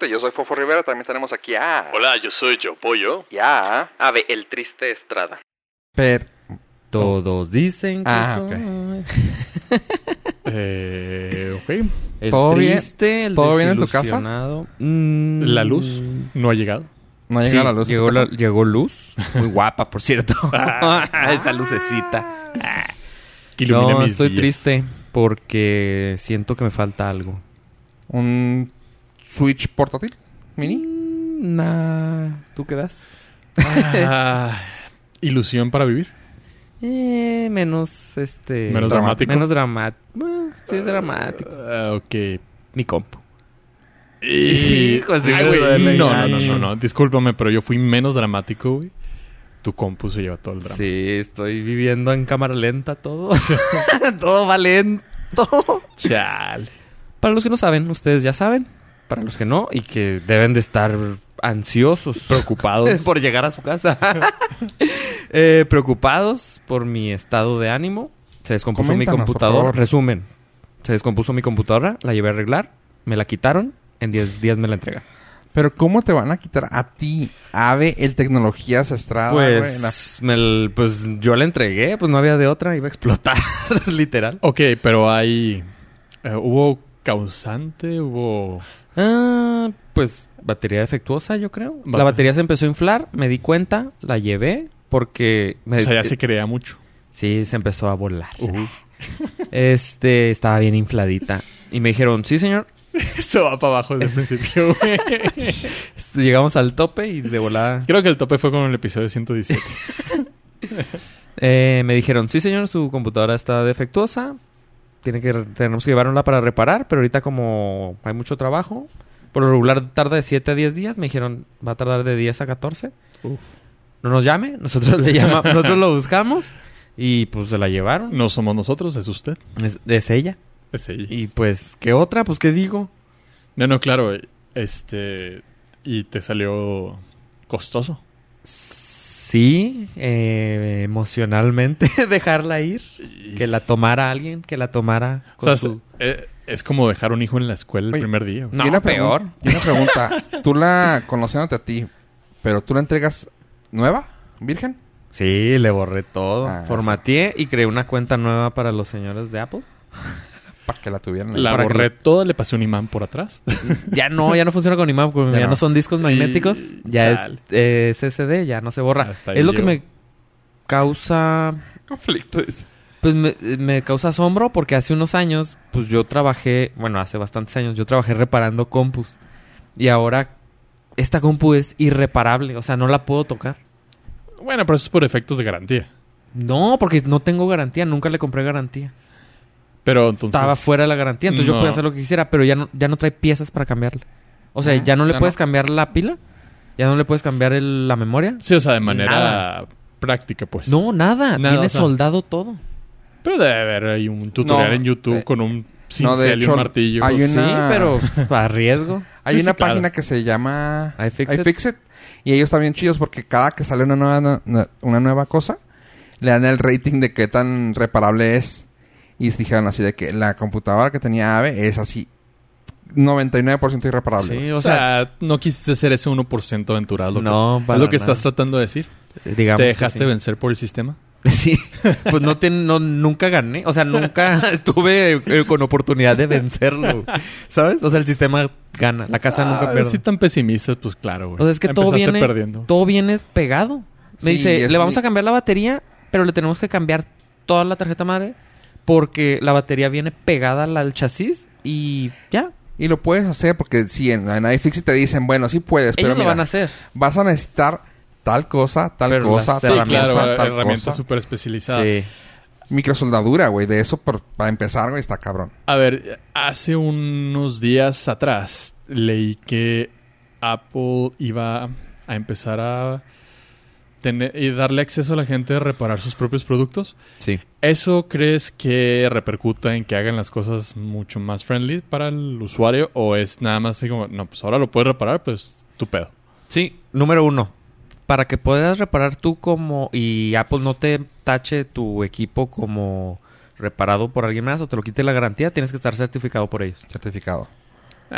Norte. Yo soy Fofo Rivera. También tenemos aquí a... Hola, yo soy Yo Pollo. Y a... Ave, el triste Estrada. Pero... Todos dicen que Ah, soy Eh, ok. el ¿Todo bien? triste, el ¿Todo bien en tu casa? Mm, La luz no ha llegado. No sí, llega la luz. Llegó, la- llegó luz. Muy guapa, por cierto. Esta lucecita. Que ilumine No, mis estoy días. triste porque siento que me falta algo. Un Switch portátil mini. Mm, Nah. ¿Tú qué das? Ah, ilusión para vivir. Eh, menos este. Menos dramático. Menos dramático. sí, es dramático. Ah, ok. Mi compu. Y... Hijo, sí Ay, me güey, duele. no, no, no, no, no. Discúlpame, pero yo fui menos dramático, güey. Tu compu se lleva todo el drama. Sí, estoy viviendo en cámara lenta todo. todo va lento. Chale. Para los que no saben, ustedes ya saben. Para los que no, y que deben de estar ansiosos. Preocupados. por llegar a su casa. Eh, preocupados por mi estado de ánimo. Se descompuso mi Coméntanos, computadora. Resumen. Se descompuso mi computadora. La llevé a arreglar. Me la quitaron. En 10 días me la entregan. Pero ¿cómo te van a quitar a ti, Ave, el Tecnologías Estrada, güey? Pues, La- me pues yo la entregué. Pues no había de otra. Iba a explotar. literal. Ok, pero hay... eh, ¿Hubo causante? ¿Hubo...? Ah, pues batería defectuosa, yo creo. La batería se empezó a inflar. Me di cuenta. La llevé. Porque... Me, O sea, ya se crea mucho. Sí, se empezó a volar. Este, estaba bien infladita. Y me dijeron, sí, señor. Eso va para abajo desde el principio, güey. Llegamos al tope y de volada... Creo que el tope fue con el episodio 117. Eh, me dijeron, sí, señor, su computadora está defectuosa. Tiene que, tenemos que llevarla para reparar, pero ahorita como hay mucho trabajo, por lo regular tarda de 7 a 10 días. Me dijeron, va a tardar de 10 a 14. Uf. No nos llame, nosotros le llamamos, nosotros lo buscamos y pues se la llevaron. No somos nosotros, es usted. Es, es ella. Es ella. Y pues, ¿qué otra? Pues, ¿qué digo? No, no, claro. Este... Y te salió costoso. Sí, eh, emocionalmente dejarla ir, que la tomara alguien, que la tomara O con sea, su... eh, es como dejar un hijo en la escuela el Oye, primer día. No, Y peor. Y una pregunta. ¿Tú la, conociéndote a ti, pero tú la entregas nueva? ¿Virgen? Sí, le borré todo. Ah, Formateé y creé una cuenta nueva para los señores de Apple. Para que la tuvieran. La para que- borré toda, le pasé un imán por atrás. Ya no, ya no funciona con imán, porque Ya ya, no. no. son discos magnéticos. Y- Ya chale. es eh, SSD, ya no se borra. Hasta ahí Es lo que me causa... conflicto. Pues me, me causa asombro porque hace unos años, pues yo trabajé, bueno, hace bastantes años, yo trabajé reparando compus. Y ahora esta compu es irreparable, o sea, no la puedo tocar. Bueno, pero eso es por efectos de garantía. No, porque no tengo garantía, nunca le compré garantía. Pero entonces... Estaba fuera de la garantía, entonces yo no. podía hacer lo que quisiera, pero ya no, ya no trae piezas para cambiarle. O sea, Ah, ya no le ya puedes no. cambiar la pila, ya no le puedes cambiar el- la memoria. Sí, o sea, de manera Nada. práctica, pues. No, nada, Nada, viene o sea. soldado todo. Pero debe haber ahí un tutorial No, en YouTube eh, con un no, cincel de y un martillo. hay Pues, una- Sí, pero a riesgo. Hay Sí, una sí, claro. página que se llama iFixit. iFixit. Y ellos están bien chidos porque cada que sale una nueva, una nueva cosa, le dan el rating de qué tan reparable es. Y dijeron así de que la computadora que tenía Ave es así 99% irreparable. Sí. O o sea, sea, no quisiste ser ese 1% aventurado. No, para es lo que nada. estás tratando de decir. digamos ¿Te dejaste sí. vencer por el sistema? Sí, pues no, no nunca gané, o sea, nunca estuve eh, con oportunidad de vencerlo, ¿sabes? O sea, el sistema gana, la casa nunca Ah, pierde. Si tan pesimistas, pues claro, güey. O sea, es que todo viene, perdiendo. todo viene pegado. Me Sí, dice, le vamos mi- a cambiar la batería, pero le tenemos que cambiar toda la tarjeta madre porque la batería viene pegada al, al chasis y ya. Y lo puedes hacer porque si en, en iFixit te dicen, bueno, sí puedes, pero Ellos lo mira, van a hacer. vas a necesitar tal cosa, tal Pero cosa, las tal Sí, herramientas, cosa, claro, tal herramientas cosa. súper especializadas. Sí. Microsoldadura, güey. De eso, por- para empezar, güey, está cabrón. A ver, hace unos días atrás leí que Apple iba a empezar a tener y darle acceso a la gente a reparar sus propios productos. Sí. ¿Eso crees que repercuta en que hagan las cosas mucho más friendly para el usuario? ¿O es nada más así como, no, pues ahora lo puedes reparar, pues tu pedo? Sí, número uno. Para que puedas reparar tú como... Y Apple no te tache tu equipo como reparado por alguien más o te lo quite la garantía, tienes que estar certificado por ellos. Certificado.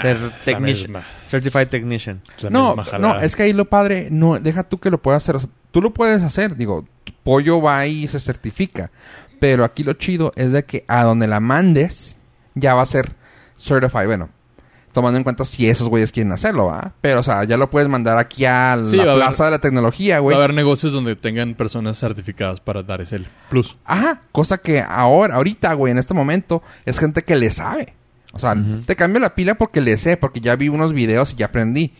Ser Ah, technician. Certified Technician. No, no, es que ahí lo padre, no, deja tú que lo puedas hacer. o sea, tú lo puedes hacer, digo, tu pollo va y se certifica. Pero aquí lo chido es de que a donde la mandes, ya va a ser certified. Bueno, tomando en cuenta si esos güeyes quieren hacerlo, ¿va? Pero, o sea, ya lo puedes mandar aquí a Sí, va la haber- plaza de la tecnología, Va güey. a haber negocios donde tengan personas certificadas para dar ese plus. Ajá, cosa que ahora, ahorita, güey, en este momento, es gente que le sabe. O sea, te cambio la pila porque le sé, porque ya vi unos videos y ya aprendí.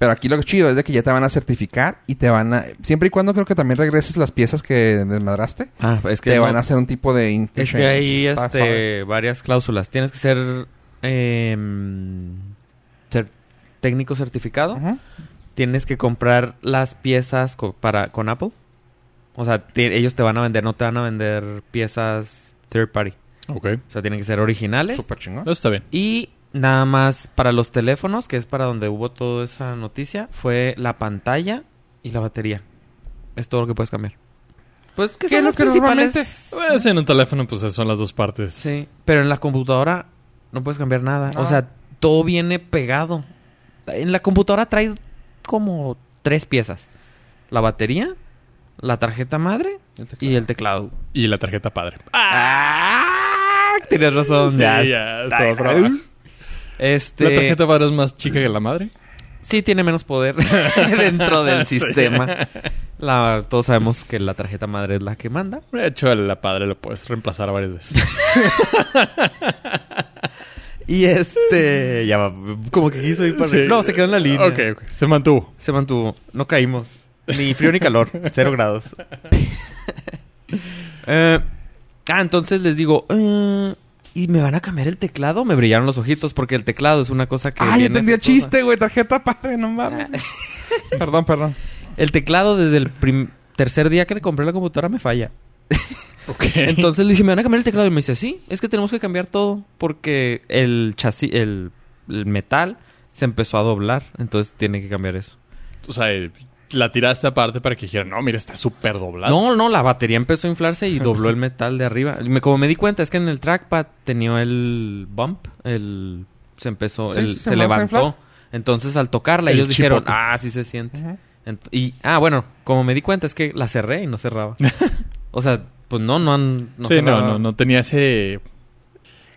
Pero aquí lo que chido es de que ya te van a certificar y te van a... Siempre y cuando creo que también regreses las piezas que desmadraste, Ah, es que te no- van a hacer un tipo de... Es que hay este, varias cláusulas. Tienes que ser, ser técnico certificado. Tienes que comprar las piezas co- para con Apple. O sea, ellos te van a vender, no te van a vender piezas third party. Ok. O sea, tienen que ser originales. Súper chingón. Eso está bien. Y nada más para los teléfonos, que es para donde hubo toda esa noticia, fue la pantalla y la batería. Es todo lo que puedes cambiar. Pues que ¿Qué son es lo los que principales. normalmente- Pues en un teléfono, pues son las dos partes. Sí, pero en la computadora no puedes cambiar nada. Ah. O sea, todo viene pegado. En la computadora trae como tres piezas. La batería, la tarjeta madre y el teclado. Y la tarjeta padre. ¡Ah! Tienes razón. Sí, ya. ya, está. Este... ¿La tarjeta padre es más chica que la madre? Sí, tiene menos poder dentro del sistema. La, todos sabemos que la tarjeta madre es la que manda. De hecho, la padre lo puedes reemplazar varias veces. Y este... Ya va, como que quiso ir para... Sí. No, se quedó en la línea. Ok, ok. Se mantuvo. Se mantuvo. No caímos. Ni frío ni calor. Cero grados. Eh, ah, entonces les digo... eh, ¿Y me van a cambiar el teclado? Me brillaron los ojitos porque el teclado es una cosa que... Ah, ya viene entendí el efectuosa. chiste, güey. Tarjeta padre, no mames. perdón, perdón. El teclado desde el prim- tercer día que le compré la computadora me falla. Ok. Entonces le dije, ¿me van a cambiar el teclado? Y me dice, sí, es que tenemos que cambiar todo porque el chasis, el, el metal se empezó a doblar. Entonces tiene que cambiar eso. o sea, eh, la tiraste aparte para que dijeran, no, mira, está súper doblado. No, no, la batería empezó a inflarse y dobló el metal de arriba. Y me- como me di cuenta, es que en el trackpad tenía el bump, el se empezó, Sí, el- sí, se, levantó. Entonces al tocarla El ellos dijeron, ah, sí se siente. Y, ah, bueno, como me di cuenta es que la cerré y no cerraba. o sea, pues no, no han... No sí, no, cerraba. no, no tenía ese...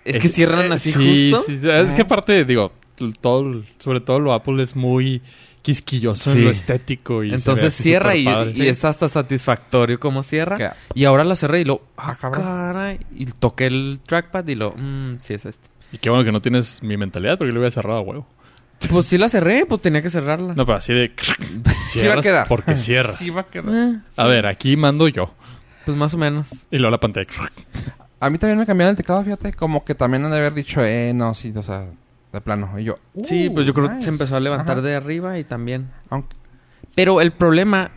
Es que cierran eh, así sí, justo. Sí, es que aparte, digo, todo, sobre todo lo Apple es muy quisquilloso Sí. en lo estético. Y Entonces cierra y, es hasta satisfactorio como cierra. ¿Qué? Y ahora la cerré y lo... Ah, Ah, cabrón. caray. Y toqué el trackpad y lo... Mmm, sí es este. Y qué bueno que no tienes mi mentalidad porque lo hubiera cerrado a huevo. Pues sí la cerré, pues tenía que cerrarla. No, pero así de... Sí va a quedar. Porque cierras. Sí va a quedar. Eh, A ver, aquí mando yo. pues más o menos. Y luego la pantalla. A mí también me cambiaron el teclado, fíjate. Como que también han de haber dicho, eh, no, sí, o sea, de plano. Y yo, uh, sí, pues yo creo que se empezó a levantar Ajá. de arriba y también. Aunque, Pero el problema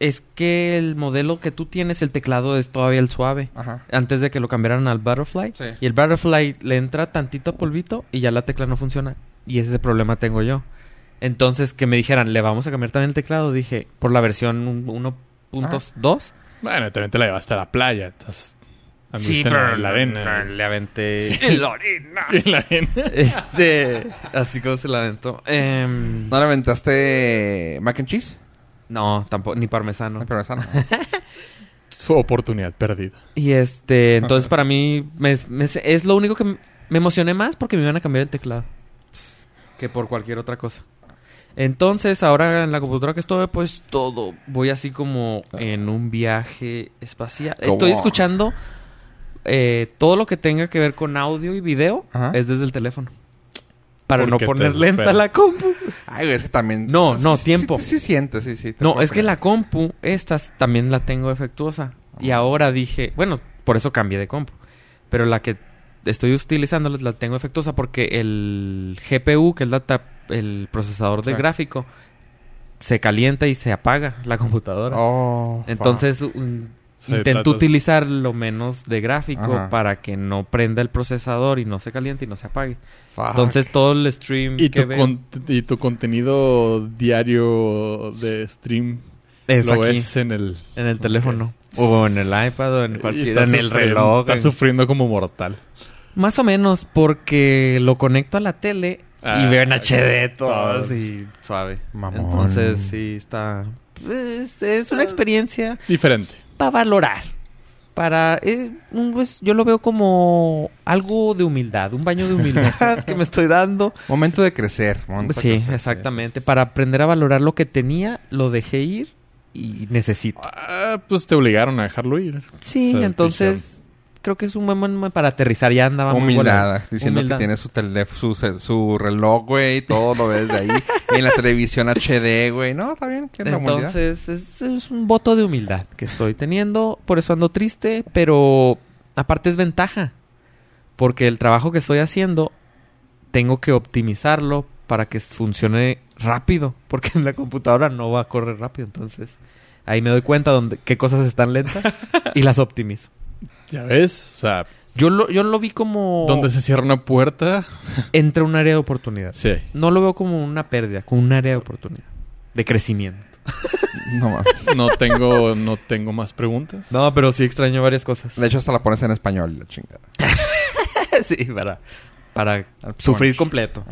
es que el modelo que tú tienes, el teclado es todavía el suave. ajá. Antes de que lo cambiaran al Butterfly. Sí. Y el Butterfly le entra tantito polvito y ya la tecla no funciona. Y ese problema tengo yo. Entonces, que me dijeran, le vamos a cambiar también el teclado, dije, por la versión 1.2. Bueno, también te la llevaste a la playa. Entonces, Sí, anduviste en la- pero en la arena. le aventé... Sí. En la arena. Este... Así como se la aventó. Em, ¿No le aventaste mac and cheese? no, tampoco, ni parmesano. Ay, pero esa no. Fue oportunidad perdida. Y este, entonces para mí me- me- es lo único que me emocioné más porque me iban a cambiar el teclado que por cualquier otra cosa. Entonces, ahora en la computadora que estoy, pues todo voy así como en un viaje espacial. Estoy on. escuchando eh, todo lo que tenga que ver con audio y video Ajá. es desde el teléfono. Para no poner lenta la compu. Ay, es que también... No, no, sí, tiempo. Sí, sí, siente, sí, No, es que la compu, estas también la tengo defectuosa. Y Ah. ahora dije, bueno, por eso cambié de compu. Pero la que estoy utilizando la tengo defectuosa porque el GPU, que es la el procesador de Sí. gráfico, se calienta y se apaga la computadora. Oh. Entonces, un- Sí, intento tratas- utilizar lo menos de gráfico Ajá. para que no prenda el procesador y no se caliente y no se apague. Fuck. Entonces, todo el stream Y que tu, veo con- y tu contenido diario de stream es lo aquí, ves en el... en el teléfono. O en el iPad o en cualquier... estás En el sufriendo- reloj. Estás en- sufriendo como mortal. Más o menos, porque lo conecto a la tele y Ah, veo en HD todo todo. así suave. Mamón. Entonces, sí, está... Es, es una experiencia Diferente. Para valorar. Para... eh, pues, yo lo veo como algo de humildad, un baño de humildad que me estoy dando. Momento de crecer. momento de Sí, crecer, exactamente. Para aprender a valorar lo que tenía, lo dejé ir y necesito. Ah, pues te obligaron a dejarlo ir. Sí, O sea, entonces creo que es un buen momento para aterrizar. Ya andaba muy Humildad, volado. diciendo Humildad. que tiene su, tele, su, su reloj, güey, todo lo ves de ahí. y en la televisión HD, güey. No, está bien. Entonces, es, es un voto de humildad que estoy teniendo. Por eso ando triste, pero aparte es ventaja. Porque el trabajo que estoy haciendo, tengo que optimizarlo para que funcione rápido. Porque en la computadora no va a correr rápido. Entonces, ahí me doy cuenta donde, qué cosas están lentas y las optimizo. Ya ves, o sea, Yo lo, yo lo vi como donde se cierra una puerta. entra un área de oportunidad. Sí. No lo veo como una pérdida, como un área de oportunidad. De crecimiento. No mames. No tengo, no tengo más preguntas. No, pero sí extraño varias cosas. De hecho, hasta la pones en español, la chingada. sí, para, para sufrir completo.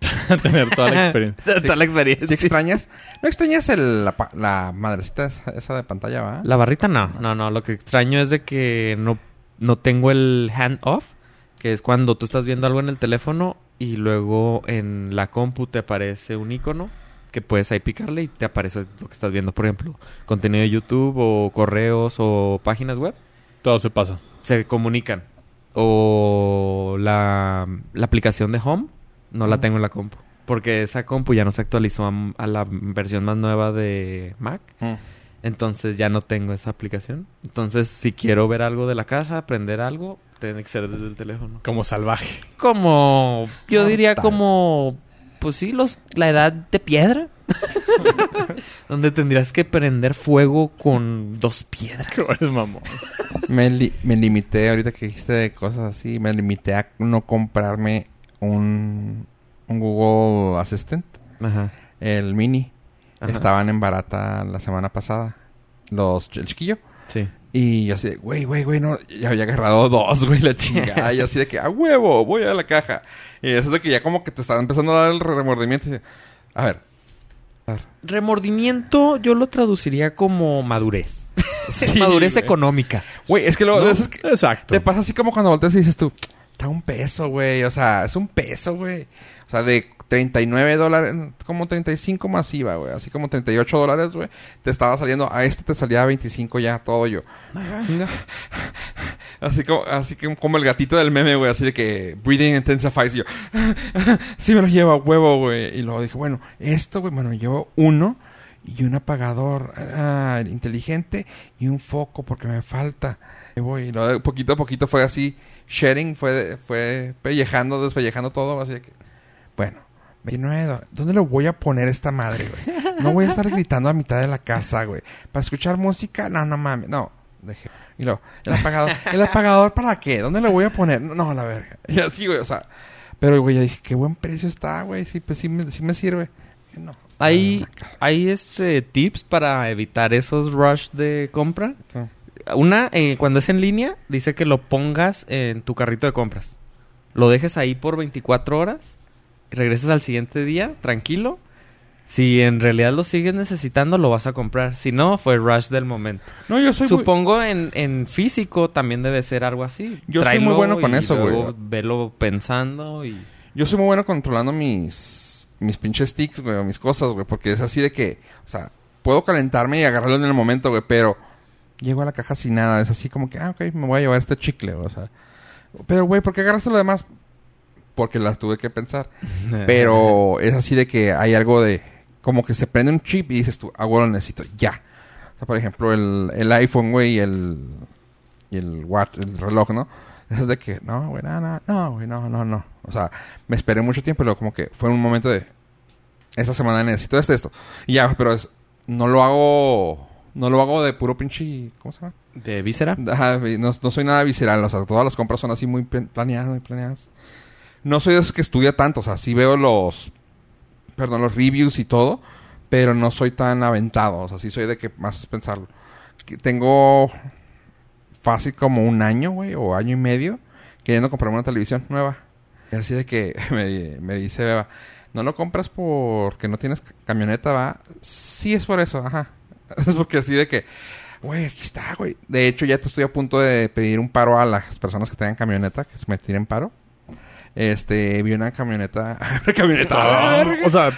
Tener toda la experiencia. Toda la experiencia. ¿Sí extrañas? ¿No extrañas el, la, la madrecita esa, esa de pantalla, va? La barrita no, no, no. Lo que extraño es de que no, no tengo el hand off, que es cuando tú estás viendo algo en el teléfono y luego en la compu te aparece un icono que puedes ahí picarle y te aparece lo que estás viendo. Por ejemplo, contenido de YouTube o correos o páginas web. Todo se pasa. se comunican. O la, la aplicación de Home no la tengo en la compu. Porque esa compu ya no se actualizó a, a la versión más nueva de Mac. Mm. Entonces ya no tengo esa aplicación. Entonces si quiero ver algo de la casa, aprender algo, tiene que ser desde el teléfono. Como salvaje. Como, yo diría como, pues sí, los, la edad de piedra. Donde tendrías que prender fuego con dos piedras. Eres mamón. Me, li- me limité, ahorita que dijiste de cosas así, me limité a no comprarme un, un Google Assistant, Ajá. el mini. Ajá. Estaban en barata la semana pasada, los el chiquillo. Sí. Y yo así, de, güey, güey, güey, no. Ya había agarrado dos, güey, la chingada. y así de que, a huevo, voy a la caja. Y eso es de que ya como que te estaba empezando a dar el remordimiento. Y, a ver. A ver. Remordimiento yo lo traduciría como madurez. Sí, madurez güey. económica. Güey, es que lo... ¿No? eso es que Exacto. te pasa así como cuando volteas y dices tú, está un peso, güey. O sea, es un peso, güey. O sea, de 39 dólares, como 35 masiva, güey. Así como 38 dólares, güey. Te estaba saliendo, a este te salía 25 ya, todo yo. Así como, así que como el gatito del meme, güey, así de que breathing intensifies. Y yo, sí me lo llevo a huevo, güey. Y luego dije, bueno, esto, güey, bueno, llevo uno y un apagador ah, inteligente y un foco porque me falta. Y voy, y luego poquito a poquito fue así, sharing, fue, fue pellejando, despellejando todo, así que, bueno. 29 do- ¿Dónde lo voy a poner esta madre, güey? No voy a estar gritando a mitad de la casa, güey. ¿Para escuchar música? No, no mames. No. Dejé. Y luego, el apagador. ¿El apagador para qué? ¿Dónde lo voy a poner? No, la verga. Y así, güey, o sea. Pero, güey, yo dije, qué buen precio está, güey. Sí, pues sí me, sí me sirve. Dije, no. Hay, hay este tips para evitar esos rush de compra. sí. Una, eh, cuando es en línea, dice que lo pongas en tu carrito de compras. Lo dejes ahí por 24 horas. Y regreses al siguiente día, tranquilo. Si en realidad lo sigues necesitando, lo vas a comprar. Si no, fue rush del momento. No, yo soy muy- Supongo en, en físico también debe ser algo así. Yo soy Tráelo muy bueno con eso, güey. Velo pensando y... Yo soy muy bueno controlando mis mis pinches sticks, güey, o mis cosas, güey, porque es así de que, o sea, puedo calentarme y agarrarlo en el momento, güey, pero llego a la caja sin nada, es así como que, ah, ok, me voy a llevar este chicle, o sea, pero güey, ¿por qué agarraste lo demás? Porque las tuve que pensar, pero es así de que hay algo de, como que se prende un chip y dices tú, ah, güey, lo necesito, ya. O sea, por ejemplo, el, el iPhone, güey, y el, y el watch, el reloj, ¿no? Es de que, no, güey, no, no, no, güey, no, no, no. O sea, me esperé mucho tiempo luego como que fue un momento de, esta semana necesito esto, esto. Y ya, pero es, no lo hago, no lo hago de puro pinche, ¿cómo se llama? ¿De víscera? Ajá, no, no soy nada visceral, o sea, todas las compras son así muy plan- planeadas, muy planeadas. No soy de esos que estudia tanto, o sea, sí veo los, perdón, los reviews y todo, pero no soy tan aventado, o sea, sí soy de que más pensarlo. Que Tengo fácil como un año, güey, o año y medio, queriendo comprarme una televisión nueva. Y así de que me, me dice Beba, ¿no lo compras porque no tienes ca- camioneta, va? Sí, es por eso, ajá. Es porque así de que, güey, aquí está, güey. De hecho, ya te estoy a punto de pedir un paro a las personas que tengan camioneta, que se me tiren paro. Este, vi una camioneta... una camioneta... Ah, o sea,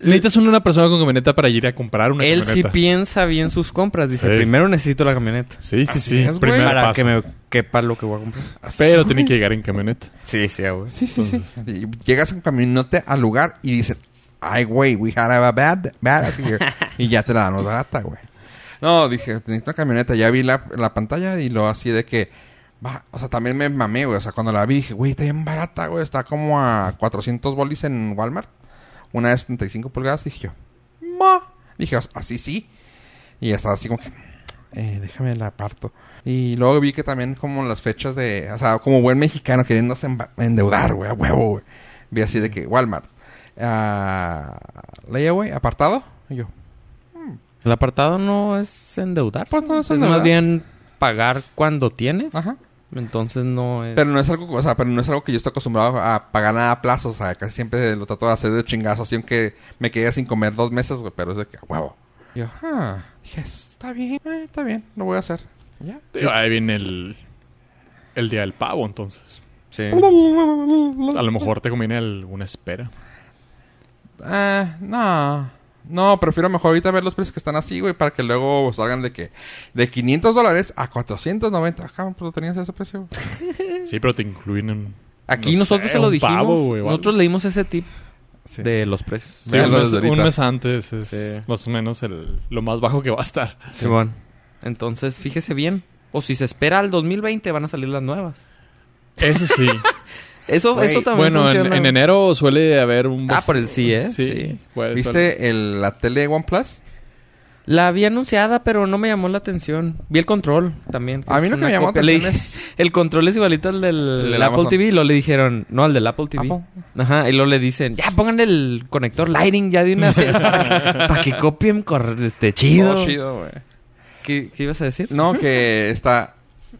necesitas una persona con camioneta para ir a comprar una Él sí camioneta. piensa bien sus compras. Dice, Sí. primero necesito la camioneta. Sí, sí, Así sí. es, güey. Primer Para paso. que me quepa lo que voy a comprar. Pero tiene que llegar en camioneta. Sí, sí, güey. Sí, sí, sí. Llegas en camionete al lugar y dices, ay, güey, we had a bad, badass here. y ya te la damos barata, güey. No, dije, necesito una camioneta. Ya vi la, la pantalla y lo así de que, va, o sea, también me mamé, güey. O sea, cuando la vi dije, güey, está bien barata, güey. Está como a 400 bolis en Walmart. Una de 75 pulgadas. Dije yo, ma. Dije, así sí. Y estaba así como que, eh, déjame la aparto. Y luego vi que también como las fechas de... O sea, como buen mexicano queriéndose endeudar, güey, a huevo, güey. Vi así de que Walmart. Ah layaway, apartado. Y yo, El apartado no es endeudar. Pues no es más bien pagar cuando tienes. ajá. Entonces no es... Pero no es algo, o sea, pero no es algo que yo estoy acostumbrado a pagar nada a plazos. O sea, casi siempre lo trato de hacer de chingazo. Así aunque me quedé sin comer dos meses, güey. Pero es de que, huevo. Y yo, ah, dije, está bien, eh, está bien, lo voy a hacer. Ya. Ahí viene el, el día del pavo, entonces. Sí. A lo mejor te conviene alguna espera. Ah, no. No, prefiero mejor ahorita ver los precios que están así, güey, para que luego salgan de que de 500 dólares a 490. Ajá, pues lo tenías a ese precio. Sí, pero te incluyen en... Aquí no nosotros sé, se lo dijimos. pavo, güey, nosotros leímos ese tip Sí. de los precios. Sí, un, mes, un antes es Sí. más o menos el, lo más bajo que va a estar. Simón. Entonces, fíjese bien. O si se espera al 2020, van a salir las nuevas. Eso sí. Eso, Güey, eso también bueno, en, funciona. en enero suele haber un... Ah, por el sí, ¿eh? Sí. Sí. puede- suele- ¿Viste el, la tele OnePlus? La vi anunciada, pero no me llamó la atención. Vi el control también. A mí es lo que una me llamó la atención es... El control es igualito al del, El del del Apple Amazon. TV. Y luego le dijeron... No, al del Apple TV. Apple. Ajá. Y luego le dicen... Ya, pongan el conector Lighting ya de una vez. para, que, copien este, chido. Chido, güey. ¿Qué, ¿Qué ibas a decir? No, que está...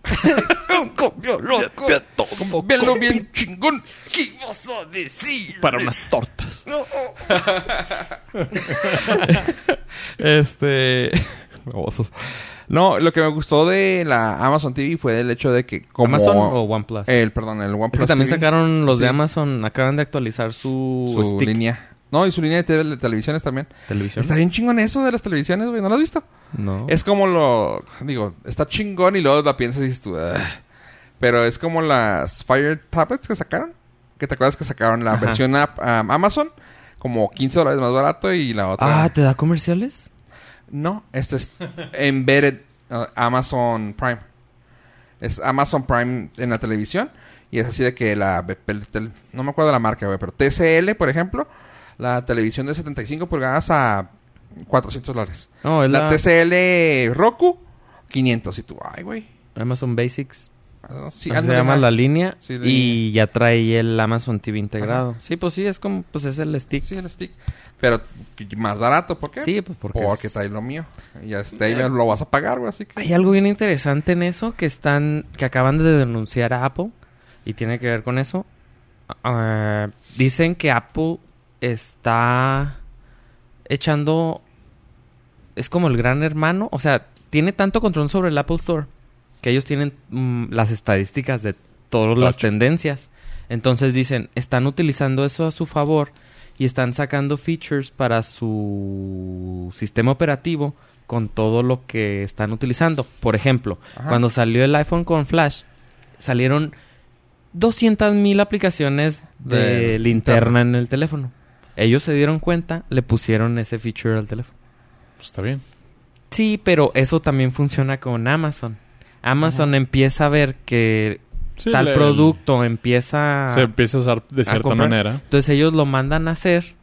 Velo bien chingón. ¿Qué ibas a decir? Para unas tortas. Este... Babosos. No, lo que me gustó de la Amazon TV fue el hecho de que como... ¿Amazon o OnePlus? El, perdón, el es OnePlus que también TV, sacaron los de Sí. Amazon. Acaban de actualizar su, su stick línea. No, y su línea de, tele- de televisiones también. televisión. Está bien chingón eso de las televisiones, güey. ¿No lo has visto? No. Es como lo... Digo, está chingón y luego la piensas y dices tú... "Ugh". Pero es como las Fire Tablets que sacaron. Que te acuerdas que sacaron la Ajá. versión app, um, Amazon. Como 15 dólares más barato y la otra... Ah, ¿te da comerciales? No, esto es Embedded uh, Amazon Prime. Es Amazon Prime en la televisión. Y es así de que la... no me acuerdo la marca, güey. Pero TCL, por ejemplo. La televisión de 75 pulgadas a 400 dólares. No, es La, la, TCL Roku, 500. Y tú, ay, güey. Amazon Basics. Ah, sí, se llama la línea. Sí, de- y ya trae el Amazon TV integrado. Sí, pues sí, es como... Pues es el stick. Sí, el stick. Pero más barato, ¿por qué? Sí, pues porque... Porque es- trae lo mío. Y ya este, ahí me lo vas a pagar, güey. Así que... Hay algo bien interesante en eso que están... Que acaban de denunciar a Apple. Y tiene que ver con eso. Ah, dicen que Apple está echando... Es como el gran hermano. O sea, tiene tanto control sobre el Apple Store. Que ellos tienen mm, las estadísticas de todas las tendencias. Entonces dicen, están utilizando eso a su favor y están sacando features para su sistema operativo con todo lo que están utilizando. Por ejemplo, Ajá. cuando salió el iPhone con Flash, salieron 200 mil aplicaciones de, De linterna en el teléfono. Ellos se dieron cuenta, le pusieron ese feature al teléfono. Pues está bien. Sí, pero eso también funciona con Amazon. Amazon empieza a ver que Sí, tal le- producto empieza Se empieza a usar de cierta manera. Entonces ellos lo mandan a hacer,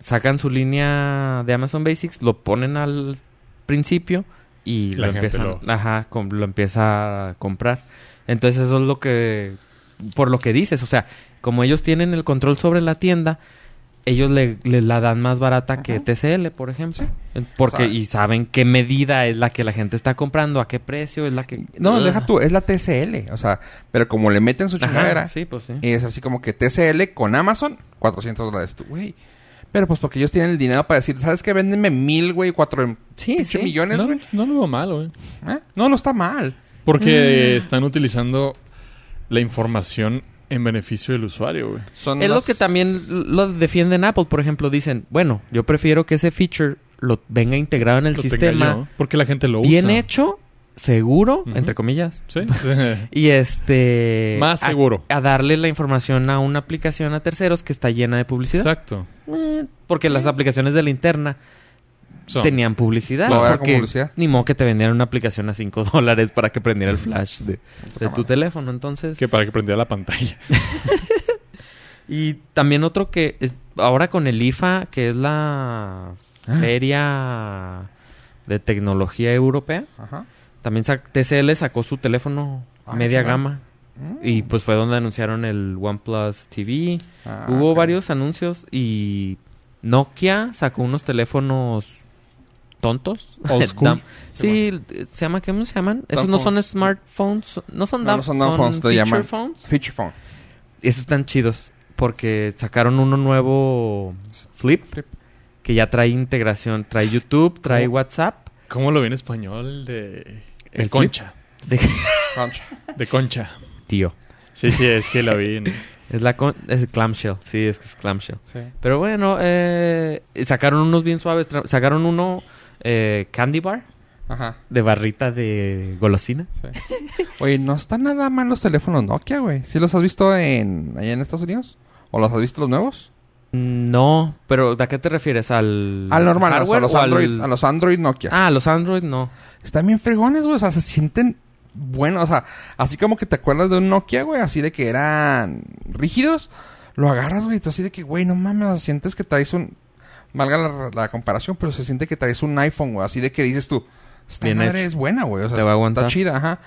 sacan su línea de Amazon Basics, lo ponen al principio y La lo empiezan, lo- ajá, com- lo empieza a comprar. Entonces eso es lo que, por lo que dices, o sea, como ellos tienen el control sobre la tienda, ellos le, le la dan más barata que. TCL, por ejemplo. Porque, O sea- y saben qué medida es la que la gente está comprando, a qué precio es la que... No, deja tú, es la TCL. O sea, pero como le meten su chingadera, sí, pues sí. es así como que TCL con Amazon, 400 dólares. Tú, güey. Pero pues porque ellos tienen el dinero para decir, ¿sabes qué? Véndeme mil, güey, cuatro Sí, sí. millones, No, güey. no lo veo mal, güey. ¿Eh? No, no está mal. Porque Mm. están utilizando la información en beneficio del usuario, güey. Son Es lo que también lo defienden Apple, por ejemplo, dicen, bueno, yo prefiero que ese feature lo venga integrado en el Lo tenga sistema, yo, porque la gente lo bien usa. hecho, seguro, entre comillas, Sí. y este... Más a- seguro. A, darle la información a una aplicación a terceros que está llena de publicidad. Exacto. Eh, porque las aplicaciones de linterna Tenían publicidad. No, porque publicidad. Ni modo que te vendieran una aplicación a 5 dólares para que prendiera el flash de, de tu teléfono. Entonces... Que para que prendiera la pantalla. Y también otro que es, ahora con el IFA, que es la Ah. feria de tecnología europea, Ajá. también sac- TCL sacó su teléfono Ah, media gama. Y pues fue donde anunciaron el OnePlus TV. Ah, Hubo varios anuncios y Nokia sacó unos teléfonos tontos. Old school. Sí, se llama, ¿cómo se llaman? Esos no son phones. smartphones, no son No, dumb- no son dumb phones, te feature llaman. phones. Feature phone. Esos están chidos porque sacaron uno nuevo Flip Flip. que ya trae integración, trae YouTube, trae ¿Cómo? WhatsApp. ¿Cómo lo vi en español? De, de ¿El concha. De... Concha. De concha. Tío. Sí, sí, es que la vi. en- Es la con... es clamshell, sí, es que es clamshell. Sí. Pero bueno, eh, sacaron unos bien suaves, sacaron uno eh, Candy Bar Ajá. de barrita de golosina. Sí. Oye, no están nada mal los teléfonos Nokia, güey. ¿Sí los has visto en allá en Estados Unidos? ¿O los has visto los nuevos? Mm, No, pero ¿de a qué te refieres? ¿Al Al normal, o sea, a hardware los o al- Android, a los Android Nokia. Ah, los Android no. Están bien fregones, güey. O sea, se sienten buenos. O sea, así como que te acuerdas de un Nokia, güey. Así de que eran rígidos. Lo agarras, güey. y tú así de que, güey, no mames. o sea, sientes que traes un... Valga la, la comparación, pero se siente que traes un iPhone, güey. Así de que dices tú... Esta Bien madre hecho. es buena, güey. O sea, Te va a aguantar. está chida, ajá.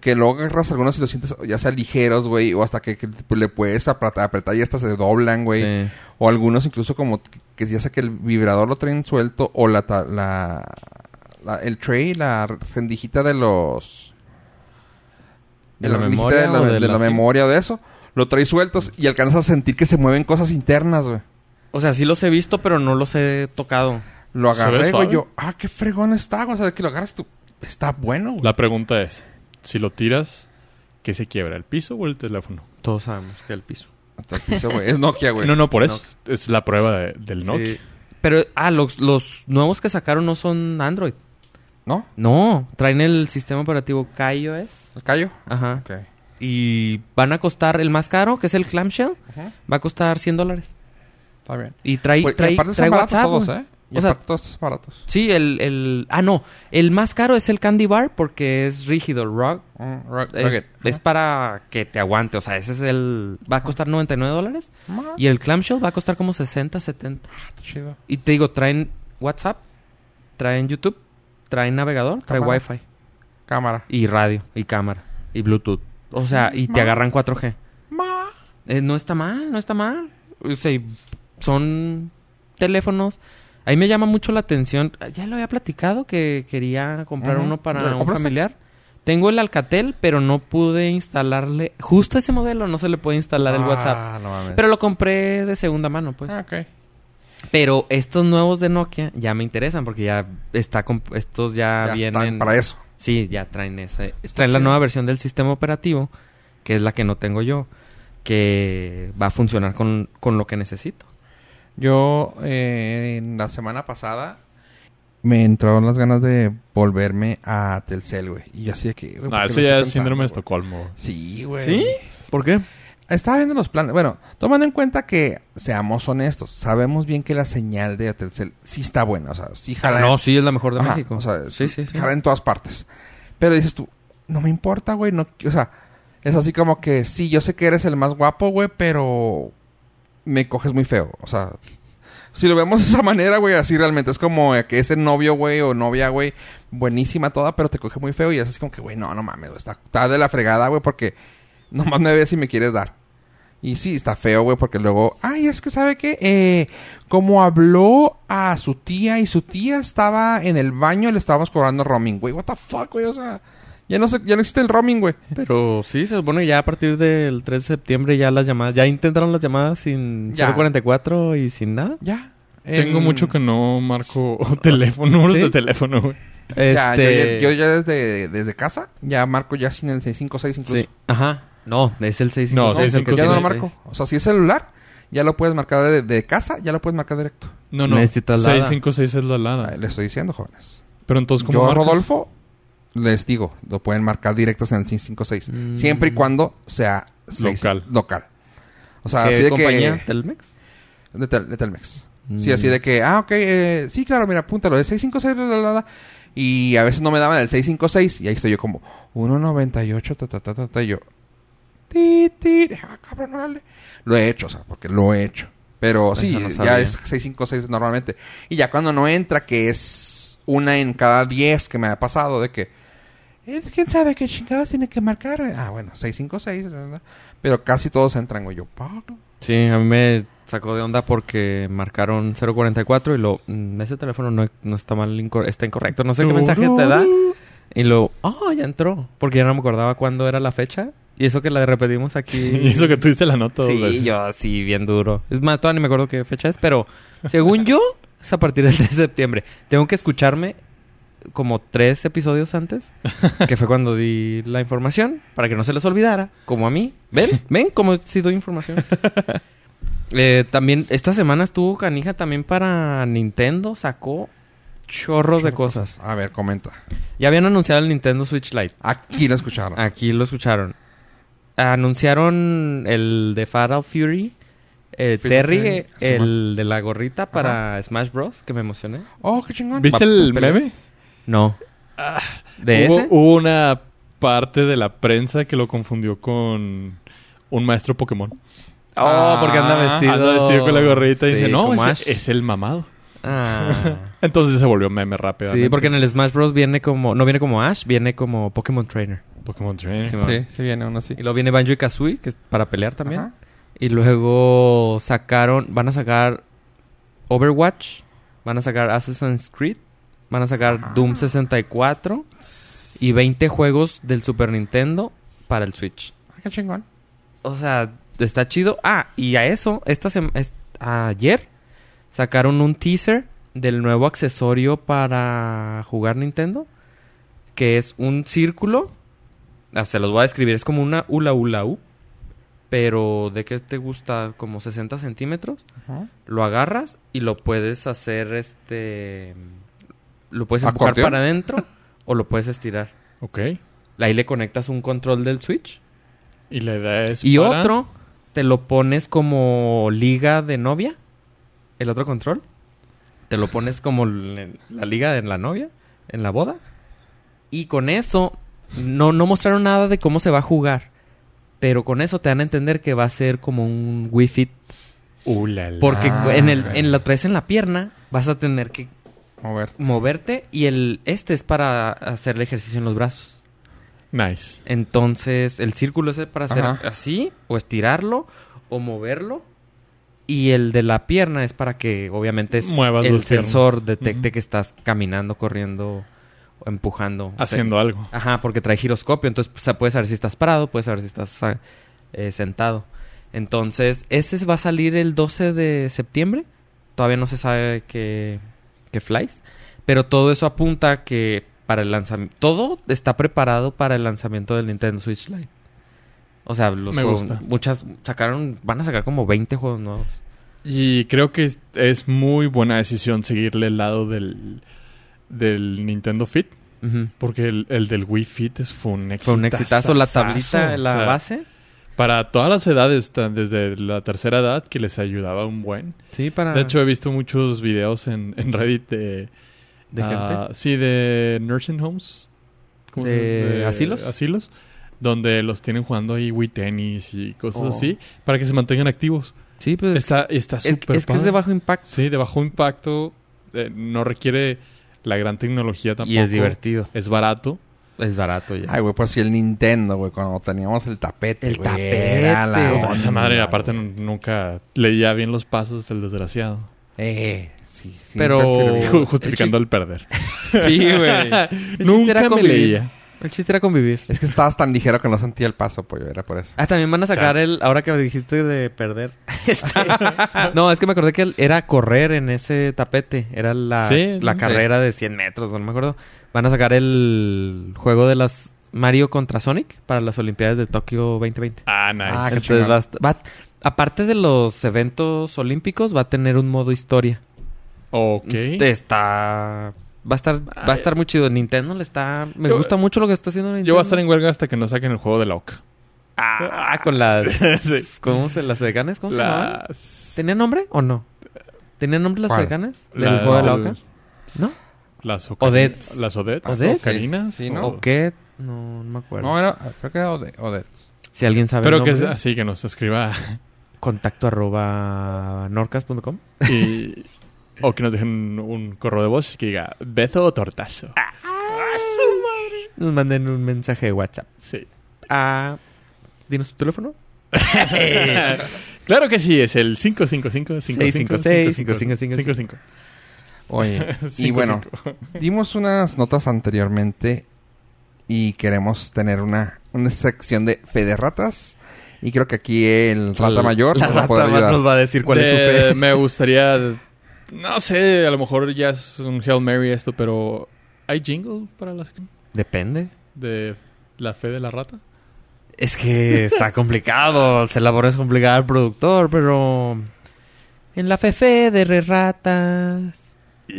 Que luego agarras algunos y los sientes ya sea ligeros, güey. O hasta que, que le puedes apretar, apretar y hasta se doblan, güey. Sí. O algunos incluso como que, ya sea que el vibrador lo traen suelto o la, ta- la, la- el tray, la rendijita de los... ¿De la rendijita memoria de la, o de de la la sim? memoria o de eso. Lo traes sueltos y alcanzas a sentir que se mueven cosas internas, güey. O sea, sí los he visto, pero no los he tocado. Lo ¿Se ve agarré, güey. Yo, ah, qué fregón está, güey. O sea, que lo agarras tú. Está bueno, güey. La pregunta es: si lo tiras, ¿qué se quiebra? ¿El piso o el teléfono? Todos sabemos que el piso. Hasta el piso, güey. Es Nokia, güey. No, no, por eso. Es la prueba de- del Nokia. Sí. Pero, ah, los, los nuevos que sacaron no son Android. ¿No? No, traen el sistema operativo KaiOS. ¿El callo? Ajá. Ok. Y van a costar el más caro, que es el clamshell, Ajá. va a costar 100 dólares. Está bien. Y trae, y trae, trae WhatsApp. todos. ¿eh? Y O sea- todos estos baratos. Sí, el, el... Ah, no. El más caro es el Candy Bar porque es rígido. Rock. Mm, ru- Es, es para que te aguante. O sea, ese es el... Va a costar 99 dólares. Ah, Y el clamshell va a costar como 60, 70. está chido. Y te digo, traen WhatsApp, traen YouTube, traen navegador, traen. Wi-Fi. Cámara. Y radio, y cámara, y Bluetooth. O sea, y te agarran 4G. Ma. Eh, no está mal, no está mal. O sea, son teléfonos. Ahí me llama mucho la atención. Ya lo había platicado que quería comprar uno ¿Lo para un familiar. Tengo el Alcatel, pero no pude instalarle. Justo ese modelo no se le puede instalar el Ah, WhatsApp. no mames. Pero lo compré de segunda mano, pues. Ah, ok. Pero estos nuevos de Nokia ya me interesan porque ya está estos ya, Ya vienen están para eso. Sí, ya traen esa. Traen la nueva versión del sistema operativo, que es la que no tengo yo, que va a funcionar con, con lo que necesito. Yo, eh, en la semana pasada, me entraron las ganas de volverme a Telcel, güey. Y yo así de que... ¿por No, qué eso ya es síndrome de Estocolmo. güey? Sí, güey. ¿Por qué? Estaba viendo los planes. Bueno, tomando en cuenta que, seamos honestos, sabemos bien que la señal de Telcel sí está buena. O sea, sí jala... no, sí, es la mejor de Ajá, México. O sea, sí, sí, sí. jala en todas partes. Pero dices tú, no me importa, güey. No, o sea, es así como que sí, yo sé que eres el más guapo, güey, pero me coges muy feo. O sea, si lo vemos de esa manera, güey, así realmente es como que ese novio, güey, o novia, güey, buenísima toda, pero te coge muy feo y es así como que, güey, no, no mames, está, de la fregada, güey, porque nomás me ves y me quieres dar. Y sí, está feo, güey, porque luego, ay, es que sabe qué, eh, como habló a su tía y su tía estaba en el baño, le estábamos cobrando roaming, güey. What the fuck, güey, o sea, ya no sé, ya no existe el roaming, güey. Pero sí, se supone que ya a partir del 3 de septiembre ya las llamadas, ya intentaron las llamadas sin Ya. 044 y sin nada. Ya. Tengo En- mucho que no marco teléfono, números ¿Sí? de teléfono, güey. Ya, yo, Este... ya- yo ya desde, desde casa, ya marco ya sin el 656 incluso. Sí, ajá. No, es el 656. No, ya no lo marco. O sea, si es celular, ya lo puedes marcar de, de casa, ya lo puedes marcar directo. No, no. Necesitas la 656 es la lada. Ahí le estoy diciendo, jóvenes. Pero entonces, ¿cómo Yo, marcas? Rodolfo, les digo, lo pueden marcar directos en el 656. Mm. Siempre y cuando sea seis- Local. local. O sea, ¿Qué así de compañía? que... ¿Telmex? De, Tel- de Telmex. Mm. Sí, así de que, ah, ok, eh, sí, claro, mira, apúntalo, de 656, la, la, la. Y a veces no me daban el 656 y ahí estoy yo como 198, ta, ta, ta, ta, ta, y yo. Ti, ti, ah, cabrón, órale. Lo he hecho, o sea, porque lo he hecho. Pero sí, no ya es 656 normalmente. Y ya cuando no entra, que es una en cada 10 que me ha pasado, de que, ¿quién sabe qué chingados tiene que marcar? Ah, bueno, 656, la, la, la. pero casi todos entran, güey. Yo, "Fuck". Sí, a mí me sacó de onda porque marcaron 044 y lo... mm, ese teléfono no, no está mal, incor- está incorrecto. No sé qué mensaje te da. Y lo... Oh, ya entró. Porque ya no me acordaba cuándo era la fecha. Y eso que la repetimos aquí... y eso que tuviste la nota dos Sí, veces. yo así, bien duro. Es más, todavía ni me acuerdo qué fecha es, pero según yo, es a partir del 3 de septiembre. Tengo que escucharme como tres episodios antes, que fue cuando di la información, para que no se les olvidara, como a mí. ¿Ven? ¿Ven cómo sí doy información? Eh, también, esta semana estuvo canija también para Nintendo, sacó chorros de cosas. A ver, comenta. Ya habían anunciado el Nintendo Switch Lite. Aquí lo escucharon. Aquí lo escucharon. Anunciaron el de Fatal Fury. eh, Terry, Fury, eh, el de la gorrita para Smash Bros. Que me emocioné. Oh, qué chingón. ¿Viste Va- el meme? No. ¿De hubo, ese? hubo una parte de la prensa que lo confundió con un maestro Pokémon. Oh, porque anda Ah, vestido. Anda vestido con la gorrita y dice, no, Ash". es el mamado. Ah. Entonces se volvió meme rápido. sí, porque en el Smash Bros. viene como. No viene como Ash, viene como Pokémon Trainer. Pokémon Trainer. Sí, Sí, sí viene uno así. Y luego viene Banjo y Kazooie, que es para pelear también. Ajá. Y luego sacaron, van a sacar Overwatch, van a sacar Assassin's Creed, van a sacar Doom 64 y 20 juegos del Super Nintendo para el Switch. Ah, qué chingón. O sea, está chido. Ah, y a eso, esta ayer sacaron un teaser del nuevo accesorio para jugar Nintendo, que es un círculo. Ah, se los voy a describir. Es como una hula hula u. Pero ¿de qué te gusta? Como 60 centímetros. Ajá. Lo agarras y lo puedes hacer este... Lo puedes empujar ¿Acordeón? para adentro o lo puedes estirar. Ok. Ahí le conectas un control del Switch. Y la idea es Y para- otro, te lo pones como liga de novia. El otro control. Te lo pones como la liga de la novia. En la boda. Y con eso, no, no mostraron nada de cómo se va a jugar. Pero con eso te dan a entender que va a ser como un Wii Fit. Uh, la, la. Porque en el, en lo traes en la pierna, vas a tener que A ver. moverte. Y el este es para hacer el ejercicio en los brazos. Nice. Entonces, el círculo es para hacer Ajá. así, o estirarlo, o moverlo. Y el de la pierna es para que, obviamente, es Muevas el sensor detecte que estás caminando, corriendo o empujando. O sea, Haciendo algo. Ajá, porque trae giroscopio. Entonces, pues, puedes saber si estás parado, puedes saber si estás ah, eh, sentado. Entonces, ese va a salir el 12 de septiembre. Todavía no se sabe que, que flies. Pero todo eso apunta a que para el lanzamiento... Todo está preparado para el lanzamiento del Nintendo Switch Lite. O sea, los Me juegos- gusta. muchas sacaron... Van a sacar como 20 juegos nuevos. Y creo que es, muy buena decisión seguirle el lado del, del Nintendo Fit. Porque el, el del Wii Fit es, fue un exitazo. Fue un exitazo. La tablita, la O sea, base. Para todas las edades, desde la tercera edad, que les ayudaba un buen. Sí, para... De hecho, he visto muchos videos en, en Reddit de... ¿De ah, gente? Sí, de nursing homes. ¿Cómo se ¿De llama? asilos? Asilos. Donde los tienen jugando ahí Wii Tennis y cosas Oh. así. Para que se mantengan activos. Sí, pues... Está está es, súper es que es de bajo impacto. Sí, de bajo impacto. eh, no requiere la gran tecnología tampoco. Y es divertido. Es barato. Es barato ya. Ay, güey, pues sí, el Nintendo, güey, cuando teníamos el tapete. El güey, tapete. Era la onda, esa madre, güey. aparte, nunca leía bien los pasos del desgraciado. Eh, sí, sí. Pero- Ju- Justificando el perder. Sí, güey. Nunca era me leía. El chiste era convivir. Es que estabas tan ligero que no sentía el paso, pollo. Era por eso. Ah, también van a sacar Chance. el... Ahora que me dijiste de perder. no, es que me acordé que era correr en ese tapete. Era la, Sí, la sí. carrera de 100 metros, no me acuerdo. Van a sacar el juego de las Mario contra Sonic para las Olimpiadas de Tokio 2020. Ah, nice. Ah, Entonces va, va- aparte de los eventos olímpicos, va a tener un modo historia. ok. Está... Va a estar, va a estar muy chido. Nintendo le está... Me Yo- gusta mucho lo que está haciendo Nintendo. Yo voy a estar en huelga hasta que no saquen el juego de la OCA. Ah, con las... Sí. ¿Cómo se las decanes? ¿Cómo se llamaban? Las... ¿Tenía nombre o no? ¿Tenía nombre las decanes? ¿Del La- juego de la Oca? ¿No? Las Odets. Odets. Las Odets. ¿Odets? Carinas. Sí, ¿no? ¿O qué? No, no me acuerdo. No, era... Creo que era Ode- Odette. Si alguien sabe Pero el que es nombre, así, que nos escriba contacto arroba norcas.com. y... o que nos dejen un correo de voz que diga beso o tortazo. Ah. Nos manden un mensaje de WhatsApp. Sí. Ah, dinos tu teléfono. claro que sí, es el 555 656 5555. Oye, y bueno, cinco. dimos unas notas anteriormente y queremos tener una, una sección de fe de ratas. Y creo que aquí el rata La- mayor La nos va a rata ayudar. nos va a decir cuál es su fe. Me gustaría... No sé, a lo mejor ya es un Hail Mary esto, pero... ¿Hay jingle para la sección Depende. de la fe de la rata? Es que está complicado. Se labora es complicado el productor, pero... En la fefe de re ratas.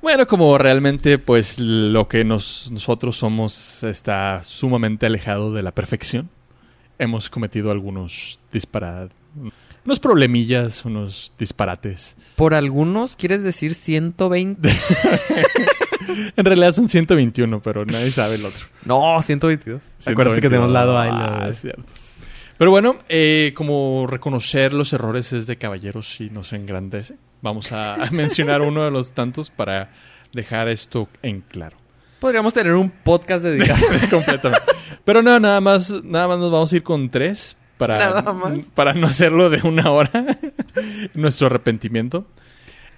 Bueno, como realmente, pues, lo que nos, nosotros somos está sumamente alejado de la perfección. Hemos cometido algunos disparates, unos problemillas, unos disparates. Por algunos, ¿quieres decir 120? En realidad son 121, pero nadie sabe el otro. no, 122. Acuérdate que 122. tenemos lado A y Ah, lado B. es cierto. Pero bueno, eh, como reconocer los errores es de caballeros y nos engrandece, vamos a, mencionar uno de los tantos para dejar esto en claro. Podríamos tener un podcast dedicado. Completamente. Pero no, nada más, nada más nos vamos a ir con tres para, para no hacerlo de una hora. Nuestro arrepentimiento.